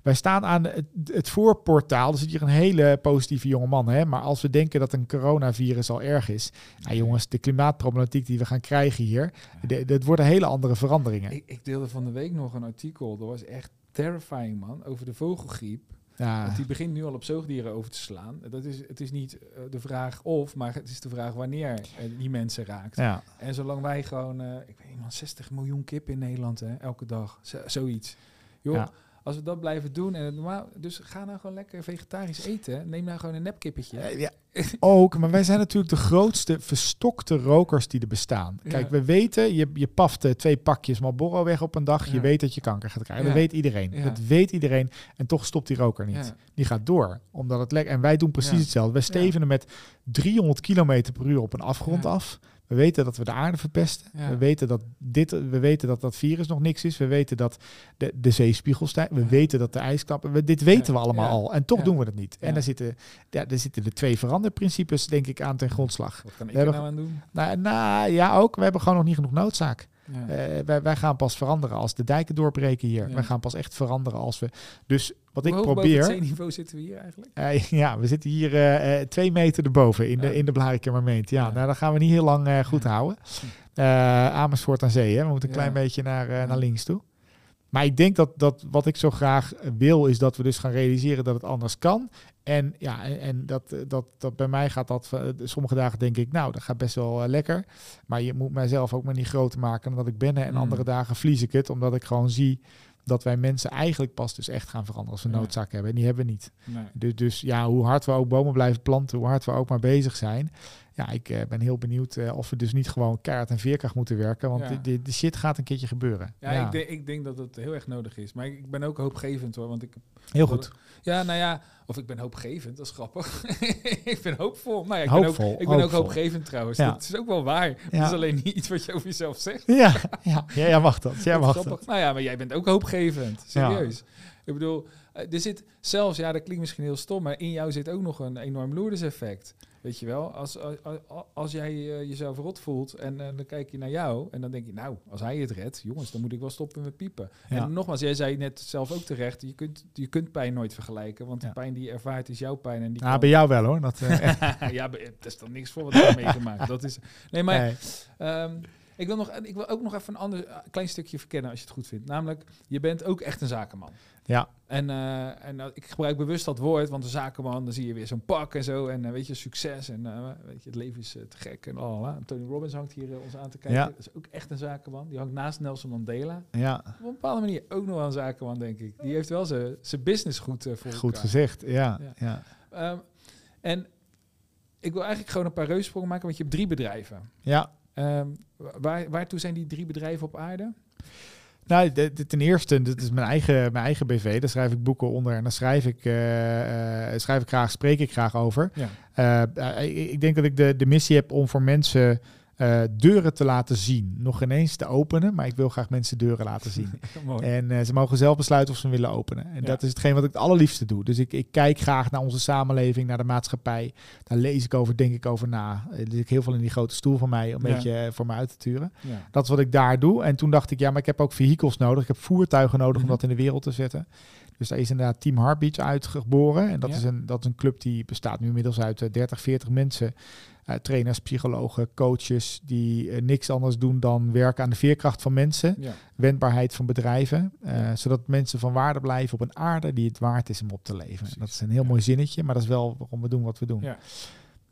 wij staan aan het, het voorportaal. Er zit hier een hele positieve jonge man. Hè? Maar als we denken dat een coronavirus al erg is. Nou jongens, de klimaatproblematiek die we gaan krijgen hier. Het worden hele andere veranderingen. Ik, ik deelde van de week nog een artikel. Dat was echt terrifying, man. Over de vogelgriep. Ja, Want die begint nu al op zoogdieren over te slaan. Dat is, het is niet eh, de vraag of, maar het is de vraag wanneer eh, die mensen raakt. ja. En zolang wij gewoon, eh, ik weet niet, man, 60 miljoen kip in Nederland, hè, elke dag. Zo- zoiets. Joh, Ja. Als we dat blijven doen en het normaal, dus ga nou gewoon lekker vegetarisch eten. Neem nou gewoon een nepkippetje. Ja. <laughs> Ook, maar wij zijn natuurlijk de grootste verstokte rokers die er bestaan. Ja. Kijk, we weten, je, je paft eh, twee pakjes Marlboro weg op een dag. Je weet dat je kanker gaat krijgen. Dat weet iedereen. Dat weet iedereen. En toch stopt die roker niet. Die gaat door. Omdat het lekker. En wij doen precies hetzelfde. Wij stevenen met 300 kilometer per uur op een afgrond af. We weten dat we de aarde verpesten. Ja. We weten dat dit, we weten dat dat virus nog niks is. We weten dat de, de zeespiegel stijgt. We Ja. weten dat de ijskappen. We, dit weten we allemaal al. En toch doen we het niet. En daar zitten, ja, daar zitten de twee veranderprincipes, denk ik, aan ten grondslag. Wat kan ik We er nou aan doen? Nou, nou ja, ook. We hebben gewoon nog niet genoeg noodzaak. Ja. Eh, wij, wij gaan pas veranderen als de dijken doorbreken hier. Ja. Wij gaan pas echt veranderen als we. Dus wat Hoe ik probeer. het zeeniveau zitten we hier eigenlijk? Eh, ja, we zitten hier eh, twee meter erboven in de, in de. Ja, Ja. nou, dat gaan we niet heel lang goed houden. Amersfoort aan zee, hè? we moeten een klein beetje naar, naar links toe. Maar ik denk dat, dat wat ik zo graag wil, is dat we dus gaan realiseren dat het anders kan. En ja, en, dat, dat, dat bij mij gaat dat, eh, sommige dagen denk ik, nou, dat gaat best wel eh, lekker. Maar je moet mijzelf ook maar niet groter maken dan dat ik ben. En Mm. andere dagen vlies ik het, omdat ik gewoon zie dat wij mensen eigenlijk pas dus echt gaan veranderen als we noodzaak hebben. En die hebben we niet. Nee. Dus, dus ja, hoe hard we ook bomen blijven planten, hoe hard we ook maar bezig zijn. Ja, ik eh, ben heel benieuwd eh, of we dus niet gewoon kaart en veerkracht moeten werken. Want Ja. de, de, shit gaat een keertje gebeuren. Ja, Ik, denk, ik denk dat het heel erg nodig is. Maar ik, ik ben ook hoopgevend hoor. Want ik, heel goed. ja, nou ja, of ik ben hoopgevend, dat is grappig. <laughs> ik ben hoopvol. Nou ja, ik ben ook, ik ben ook hoopgevend trouwens. Ja. Dat is ook wel waar. Ja. Dat is alleen niet iets wat je over jezelf zegt. <laughs> Ja, ja, ja, jij mag dat. Jij mag dat. Nou ja, maar jij bent ook hoopgevend. Serieus. Ik bedoel, er zit zelfs, ja, dat klinkt misschien heel stom, maar in jou zit ook nog een enorm loerderseffect. Weet je wel, als, als, als jij uh, jezelf rot voelt en uh, dan kijk je naar jou en dan denk je, nou, als hij het redt, jongens, dan moet ik wel stoppen met piepen. Ja. En nogmaals, jij zei net zelf ook terecht, je kunt, je kunt pijn nooit vergelijken, want ja. de pijn die je ervaart is jouw pijn. En die ja, bij jou wel hoor. Dat, <laughs> ja, er is dan niks voor wat ik meegemaakt. Dat is, nee, maar... Nee. Um, ik wil, nog, ik wil ook nog even een ander klein stukje verkennen als je het goed vindt. Namelijk, je bent ook echt een zakenman. Ja. En, uh, en uh, ik gebruik bewust dat woord, want een zakenman, dan zie je weer zo'n pak en zo. En uh, weet je, succes en weet je, het leven is te gek en al. Tony Robbins hangt hier ons aan te kijken. Ja. Dat is ook echt een zakenman. Die hangt naast Nelson Mandela. Ja. Op een bepaalde manier ook nog wel een zakenman, denk ik. Die heeft wel zijn business goed voor Goed gezegd, ja. ja. ja. Um, en ik wil eigenlijk gewoon een paar reussprongen maken, want je hebt drie bedrijven. Ja. Um, waar, waartoe zijn die drie bedrijven op aarde? Nou, ten eerste, dit is mijn eigen, mijn eigen BV. Daar schrijf ik boeken onder en daar schrijf ik, uh, uh, schrijf ik graag, spreek ik graag over. Ja. Uh, ik denk dat ik de, de missie heb om voor mensen uh, deuren te laten zien. Nog ineens te openen, maar ik wil graag mensen deuren laten zien. <laughs> en uh, ze mogen zelf besluiten of ze willen openen. En ja. dat is hetgeen wat ik het allerliefste doe. Dus ik, ik kijk graag naar onze samenleving, naar de maatschappij. Daar lees ik over, denk ik over na. Zit ik heel veel in die grote stoel van mij, om een ja. beetje voor me uit te turen. Ja. Dat is wat ik daar doe. En toen dacht ik, ja, maar ik heb ook vehicles nodig. Ik heb voertuigen nodig mm -hmm. om dat in de wereld te zetten. Dus daar is inderdaad Team Heartbeat uitgeboren. En dat, is een, dat is een club die bestaat nu inmiddels uit 30, 40 mensen. Uh, trainers, psychologen, coaches die uh, niks anders doen dan werken aan de veerkracht van mensen, ja. wendbaarheid van bedrijven, ja. zodat mensen van waarde blijven op een aarde die het waard is om op te leven. Precies. Dat is een heel ja. mooi zinnetje, maar dat is wel waarom we doen wat we doen.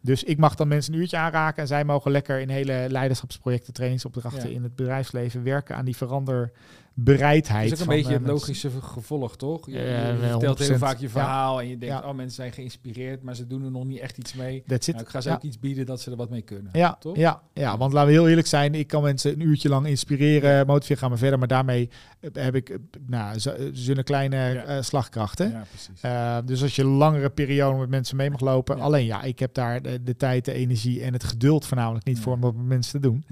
Dus ik mag dan mensen een uurtje aanraken en zij mogen lekker in hele leiderschapsprojecten, trainingsopdrachten in het bedrijfsleven werken aan die verander bereidheid. Dat is ook een beetje het logische gevolg, toch? Je, je, vertelt heel vaak je verhaal ja. en je denkt, ja. oh, mensen zijn geïnspireerd, maar ze doen er nog niet echt iets mee. That's nou, ik ga ze ook iets bieden dat ze er wat mee kunnen. Ja, toch? Ja, ja, want laten we heel eerlijk zijn, ik kan mensen een uurtje lang inspireren, motiveren, gaan we verder, maar daarmee heb ik, nou, zo'n kleine uh, slagkrachten. Ja, precies. Uh, dus als je een langere periode met mensen mee mag lopen, alleen ja, ik heb daar de, de, tijd, de energie en het geduld voornamelijk niet voor om dat met mensen te doen.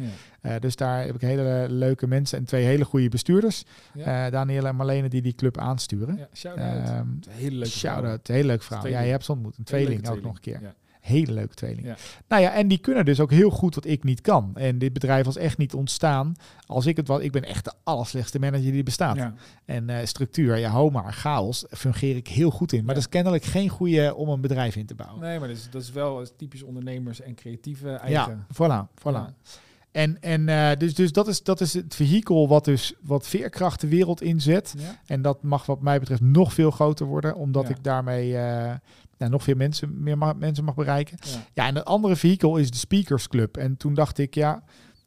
Uh, dus daar heb ik hele leuke mensen en twee hele goede bestuurders. Ja. Uh, Danielle en Marlene die die club aansturen. Ja, shout-out. Um, hele leuke shout-out. Hele leuke vrouw. Ja, je hebt ze ontmoet. Een tweeling ook tweeling. nog een keer. Ja. Hele leuke tweeling. Ja. Nou ja, en die kunnen dus ook heel goed wat ik niet kan. En dit bedrijf was echt niet ontstaan als ik het was. Ik ben echt de allerslechtste manager die bestaat. Ja. En uh, structuur, ja, ho maar, chaos, fungeer ik heel goed in. Maar ja. dat is kennelijk geen goede om een bedrijf in te bouwen. Nee, maar dat is, dat is wel typisch ondernemers en creatieve eigen. Ja, voilà, voilà. En, en uh, dus, dus dat, is, dat is het vehikel wat dus wat veerkracht de wereld inzet. Ja. En dat mag wat mij betreft nog veel groter worden, omdat ja. ik daarmee uh, nou, nog veel mensen, meer ma mensen mag bereiken. Ja. ja, en het andere vehikel is de Speakers Club. En toen dacht ik, ja,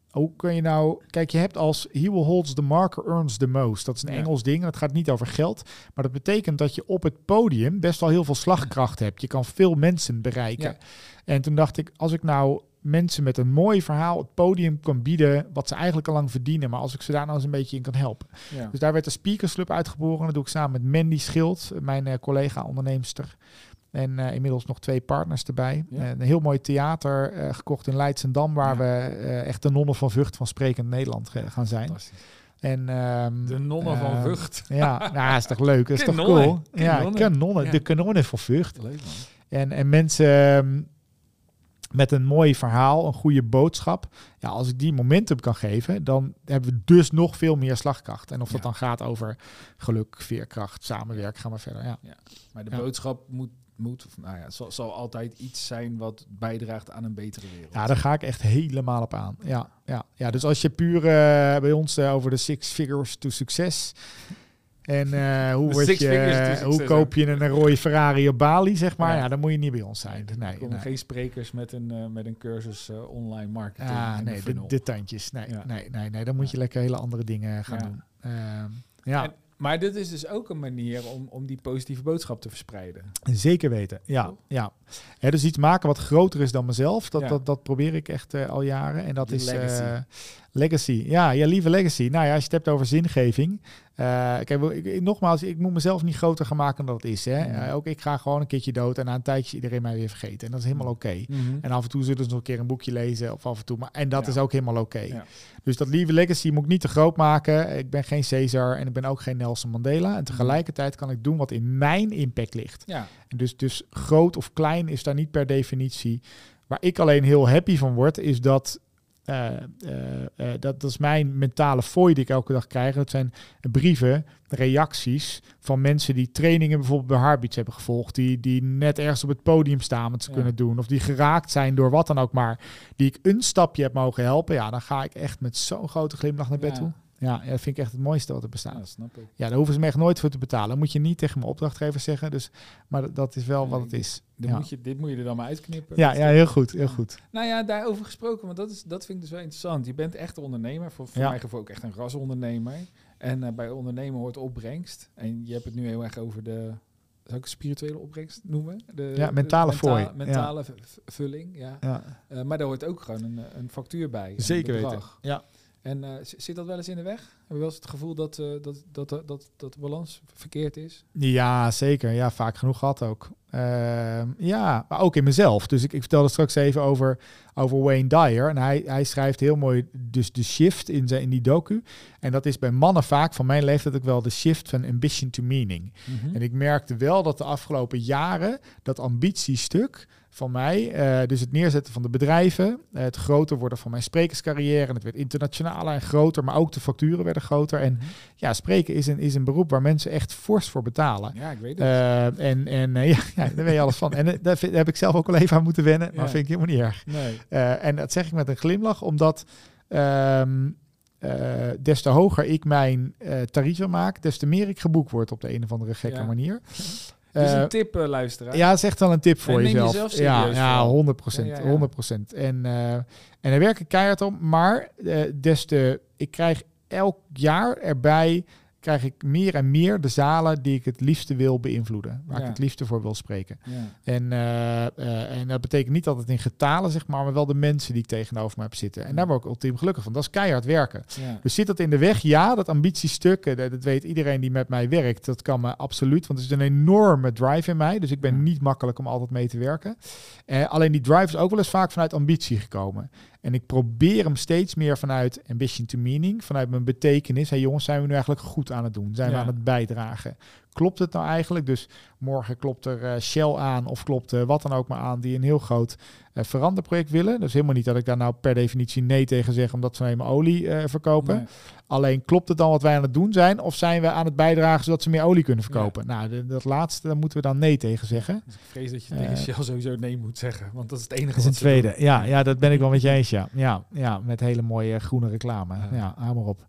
hoe kun je nou... Kijk, je hebt als he who holds the marker earns the most. Dat is een. Engels ding. Dat gaat niet over geld. Maar dat betekent dat je op het podium best wel heel veel slagkracht hebt. Je kan veel mensen bereiken. En toen dacht ik, als ik nou mensen met een mooi verhaal het podium kan bieden... wat ze eigenlijk al lang verdienen... maar als ik ze daar nou eens een beetje in kan helpen. Ja. Dus daar werd de Speakers Club uitgeboren. Dat doe ik samen met Mandy Schild, mijn uh, collega-onderneemster. En uh, inmiddels nog twee partners erbij. Ja. Uh, een heel mooi theater gekocht in Leidsendam... waar Ja. we eh, echt de nonnen van Vught van Sprekend Nederland gaan zijn. En, ehm, De nonnen van Vught. <laughs> Ja, nou, is toch leuk? is toch Kanonnen. cool? Ja, Kanonnen. Ja. De kanonnen van Vught. Leuk man. En, en mensen ehm, met een mooi verhaal, een goede boodschap. Ja, als ik die momentum kan geven, dan hebben we dus nog veel meer slagkracht. En of dat Ja. dan gaat over geluk, veerkracht, samenwerken, gaan we verder. Ja. Maar de boodschap moet, moet of, nou ja, zal, zal altijd iets zijn wat bijdraagt aan een betere wereld. ja, daar ga ik echt helemaal op aan. Ja, ja, ja. dus als je puur eh, bij ons eh, over de six figures to success. En eh, hoe, word je, hoe koop je een rode Ferrari op Bali, zeg maar? Ja. Ja, dan moet je niet bij ons zijn. er Nee, komen nee. geen sprekers met een, eh, met een cursus eh, online marketing. Ah, nee, de, tandjes. Nee, Ja. nee, nee, nee, dan moet je lekker hele andere dingen gaan Ja. doen. Ehm, ja, En- maar dit is dus ook een manier om, om die positieve boodschap te verspreiden. zeker weten. Ja, ja. Dus iets maken wat groter is dan mezelf, dat, dat, dat probeer ik echt al jaren. En dat is legacy. Ja, ja, lieve legacy. Nou ja, als je het hebt over zingeving. Eh, kijk, ik, ik- nogmaals, ik moet mezelf niet groter gaan maken dan dat het is. Hè? Mhm. Eh, ook ik ga gewoon een keertje dood en na een tijdje iedereen mij weer vergeten. En dat is helemaal oké. En af en toe zullen ze nog een keer een boekje lezen of af en toe. Maar, en dat Ja. is ook helemaal oké. Ja. Dus dat lieve legacy moet ik niet te groot maken. Ik ben geen Caesar en ik ben ook geen Nelson Mandela. En tegelijkertijd kan ik doen wat in mijn impact ligt. Ja, En dus, dus groot of klein is daar niet per definitie. Waar ik alleen heel happy van word, is dat. Eh, eh, eh, dat, dat is mijn mentale fooi die ik elke dag krijg. Dat zijn brieven, reacties van mensen die trainingen bijvoorbeeld bij Heartbeats hebben gevolgd. Die, die net ergens op het podium staan wat ze Ja. kunnen doen. Of die geraakt zijn door wat dan ook maar. Die ik een stapje heb mogen helpen. Ja, dan ga ik echt met zo'n grote glimlach naar bed Ja. toe. Ja, dat vind ik echt het mooiste wat er bestaat. ja, dat snap ik. Ja, daar hoeven ze me echt nooit voor te betalen. Dat moet je niet tegen mijn opdrachtgever zeggen. Dus, maar dat, is wel Nee, wat het is. Dit, Ja. moet je, dit moet je er dan maar uitknippen. Ja, ja, heel goed, heel goed. Nou ja, daarover gesproken, want dat, is, dat vind ik dus wel interessant. Je bent echt een ondernemer, voor, voor Ja. mijn gevoel ook echt een rasondernemer. En eh, bij ondernemen hoort opbrengst. En je hebt het nu heel erg over de, zou ik een spirituele opbrengst noemen? De, Ja, mentale de fooi, ja. Mentale vulling, ja. Ja, Eh, maar daar hoort ook gewoon een, een factuur bij. een zeker weten. Ja. En eh, zit dat wel eens in de weg? Heb je wel eens het gevoel dat, eh, dat, dat, dat, dat, dat de balans verkeerd is? ja, zeker. Ja, vaak genoeg gehad ook. Ehm, ja, maar ook in mezelf. Dus ik, ik vertelde straks even over, over Wayne Dyer. En hij, hij schrijft heel mooi dus de shift in, zijn, in die docu. En dat is bij mannen vaak van mijn leeftijd ook wel de shift van ambition to meaning. Mhm. En ik merkte wel dat de afgelopen jaren dat ambitiestuk van mij, eh, dus het neerzetten van de bedrijven, eh, het groter worden van mijn sprekerscarrière, en het werd internationaler en groter, maar ook de facturen werden groter. En Mhm. ja, spreken is een, is een beroep waar mensen echt fors voor betalen. Ja, ik weet het. Eh, en en <laughs> ja, ja, daar weet je alles van. En daar, vind- daar heb ik zelf ook wel even aan moeten wennen, maar Ja. vind ik helemaal niet erg. nee. En dat zeg ik met een glimlach, omdat ehm, eh, des te hoger ik mijn eh tarieven maak, des te meer ik geboekt word op de een of andere gekke Ja. manier. Eh, een tip, eh, luisteraar. ja, dat is echt wel een tip voor En jezelf. jezelf ja, ja, vooral. 100 procent. Ja, ja, ja. 100 procent. En, eh, en daar werk ik keihard om. Maar eh, des te, ik krijg elk jaar erbij, krijg ik meer en meer de zalen die ik het liefste wil beïnvloeden. Waar Ja. ik het liefste voor wil spreken. Ja. En, eh, eh, en dat betekent niet altijd in getalen, zeg maar, maar wel de mensen die ik tegenover me heb zitten. En daar word ik ultiem gelukkig van. Dat is keihard werken. Ja. Dus zit dat in de weg? Ja, dat ambitiestuk, eh, dat, dat weet iedereen die met mij werkt. Dat kan me absoluut, want er is een enorme drive in mij. Dus ik ben niet makkelijk om altijd mee te werken. Alleen die drive is ook wel eens vaak vanuit ambitie gekomen. En ik probeer hem steeds meer vanuit ambition to meaning, vanuit mijn betekenis. Hé jongens, zijn we nu eigenlijk goed aan het doen? Zijn we aan het bijdragen? Klopt het nou eigenlijk? Dus morgen klopt er eh, Shell aan of klopt er wat dan ook maar aan die een heel groot eh, veranderproject willen. Dus helemaal niet dat ik daar nou per definitie nee tegen zeg omdat ze alleen maar olie verkopen. Nee. Alleen klopt het dan wat wij aan het doen zijn of zijn we aan het bijdragen zodat ze meer olie kunnen verkopen? Nou, de- dat laatste, daar moeten we dan nee tegen zeggen. Dus ik vrees dat je tegen Shell sowieso nee moet zeggen. Want dat is het enige Dat is doen. tweede. Ja, ja, dat ben ik wel met je eens. Ja, ja, ja met hele mooie groene reclame. Ja. Ja, haal maar op.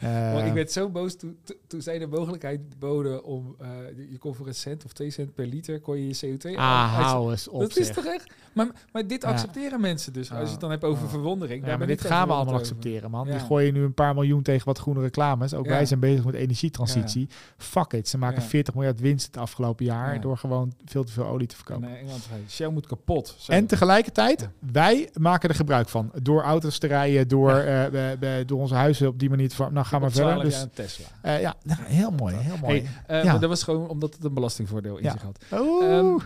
Eh, ik werd zo boos toen, to- toen zij de mogelijkheid boden om... eh, je kon voor een cent of twee cent per liter... kon je je CO2 ah, hou eens op. Dat is toch echt... Maar, maar dit accepteren mensen dus. Als je het dan hebt over verwondering. Ja, maar dit gaan we allemaal accepteren, man. Die gooien nu een paar miljoen tegen wat groene reclames. Ook wij zijn bezig met energietransitie. Fuck it. Ze maken Ja. 40 miljard winst het afgelopen jaar Ja. door gewoon veel te veel olie te En, verkopen. Engeland zei, Shell moet kapot. En tegelijkertijd, wij maken er gebruik van. Door auto's te rijden, door, eh, door onze huizen op die manier te. Nou, ga maar verder. 12 Dus, Tesla. eh, ja, <laughs> heel mooi, heel mooi. Hey, eh, Ja. maar dat was gewoon omdat het een belastingvoordeel in zich had. Oeh. Ehm, eh, eh,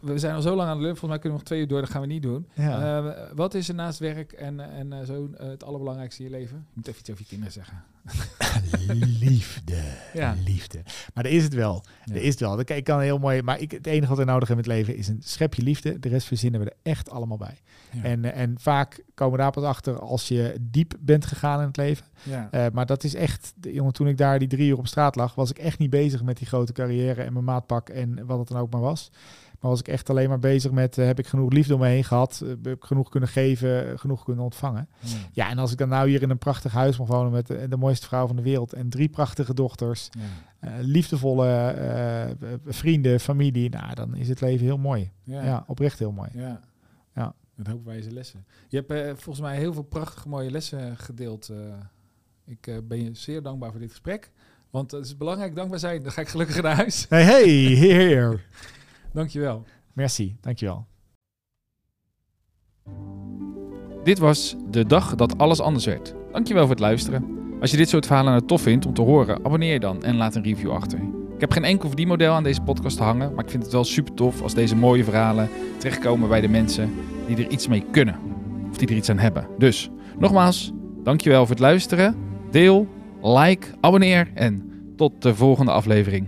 we zijn al zo lang aan de lullen. Volgens mij kunnen we nog twee uur door. Dat gaan we niet doen. ja. Eh, wat is er naast werk en, en eh, zo eh, het allerbelangrijkste in je leven? Je moet even iets over je kinderen zeggen. <laughs> liefde. Ja. Liefde. Maar dat is het wel. Ja. Dat is het wel. Dat- Ik kan heel mooi. Maar ik, het enige wat we nodig hebben in het leven is een schepje liefde. De rest verzinnen we er echt allemaal bij. En, eh, en vaak komen we daar pas achter als je diep bent gegaan in het leven. Eh, maar dat is echt, de- jongen, toen ik daar die drie uur op straat lag, was ik echt niet bezig met die grote carrière en mijn maatpak en wat het dan ook maar was. Maar was ik echt alleen maar bezig met, eh, heb ik genoeg liefde om me heen gehad? Eh, heb ik genoeg kunnen geven, eh, genoeg kunnen ontvangen? Ja. Ja, en als ik dan nou hier in een prachtig huis mag wonen met de, de mooiste vrouw van de wereld en drie prachtige dochters, liefdevolle vrienden, familie, nou, dan is het leven heel mooi. Ja. Ja, oprecht heel mooi. Ja. Ja. Met hoop wijze lessen. Je hebt volgens mij heel veel prachtige mooie lessen gedeeld. ik ben je zeer dankbaar voor dit gesprek. Want het is belangrijk dankbaar zijn. Dan ga ik gelukkig naar huis. Hey, hey, heer. <laughs> Dankjewel. Merci, dankjewel. Dit was de dag dat alles anders werd. Dankjewel voor het luisteren. Als je dit soort verhalen nou tof vindt om te horen, abonneer je dan en laat een review achter. Ik heb geen enkel verdienmodel aan deze podcast te hangen, maar ik vind het wel super tof als deze mooie verhalen terechtkomen bij de mensen die er iets mee kunnen. Of die er iets aan hebben. Dus, nogmaals, dankjewel voor het luisteren. Deel, like, abonneer en tot de volgende aflevering.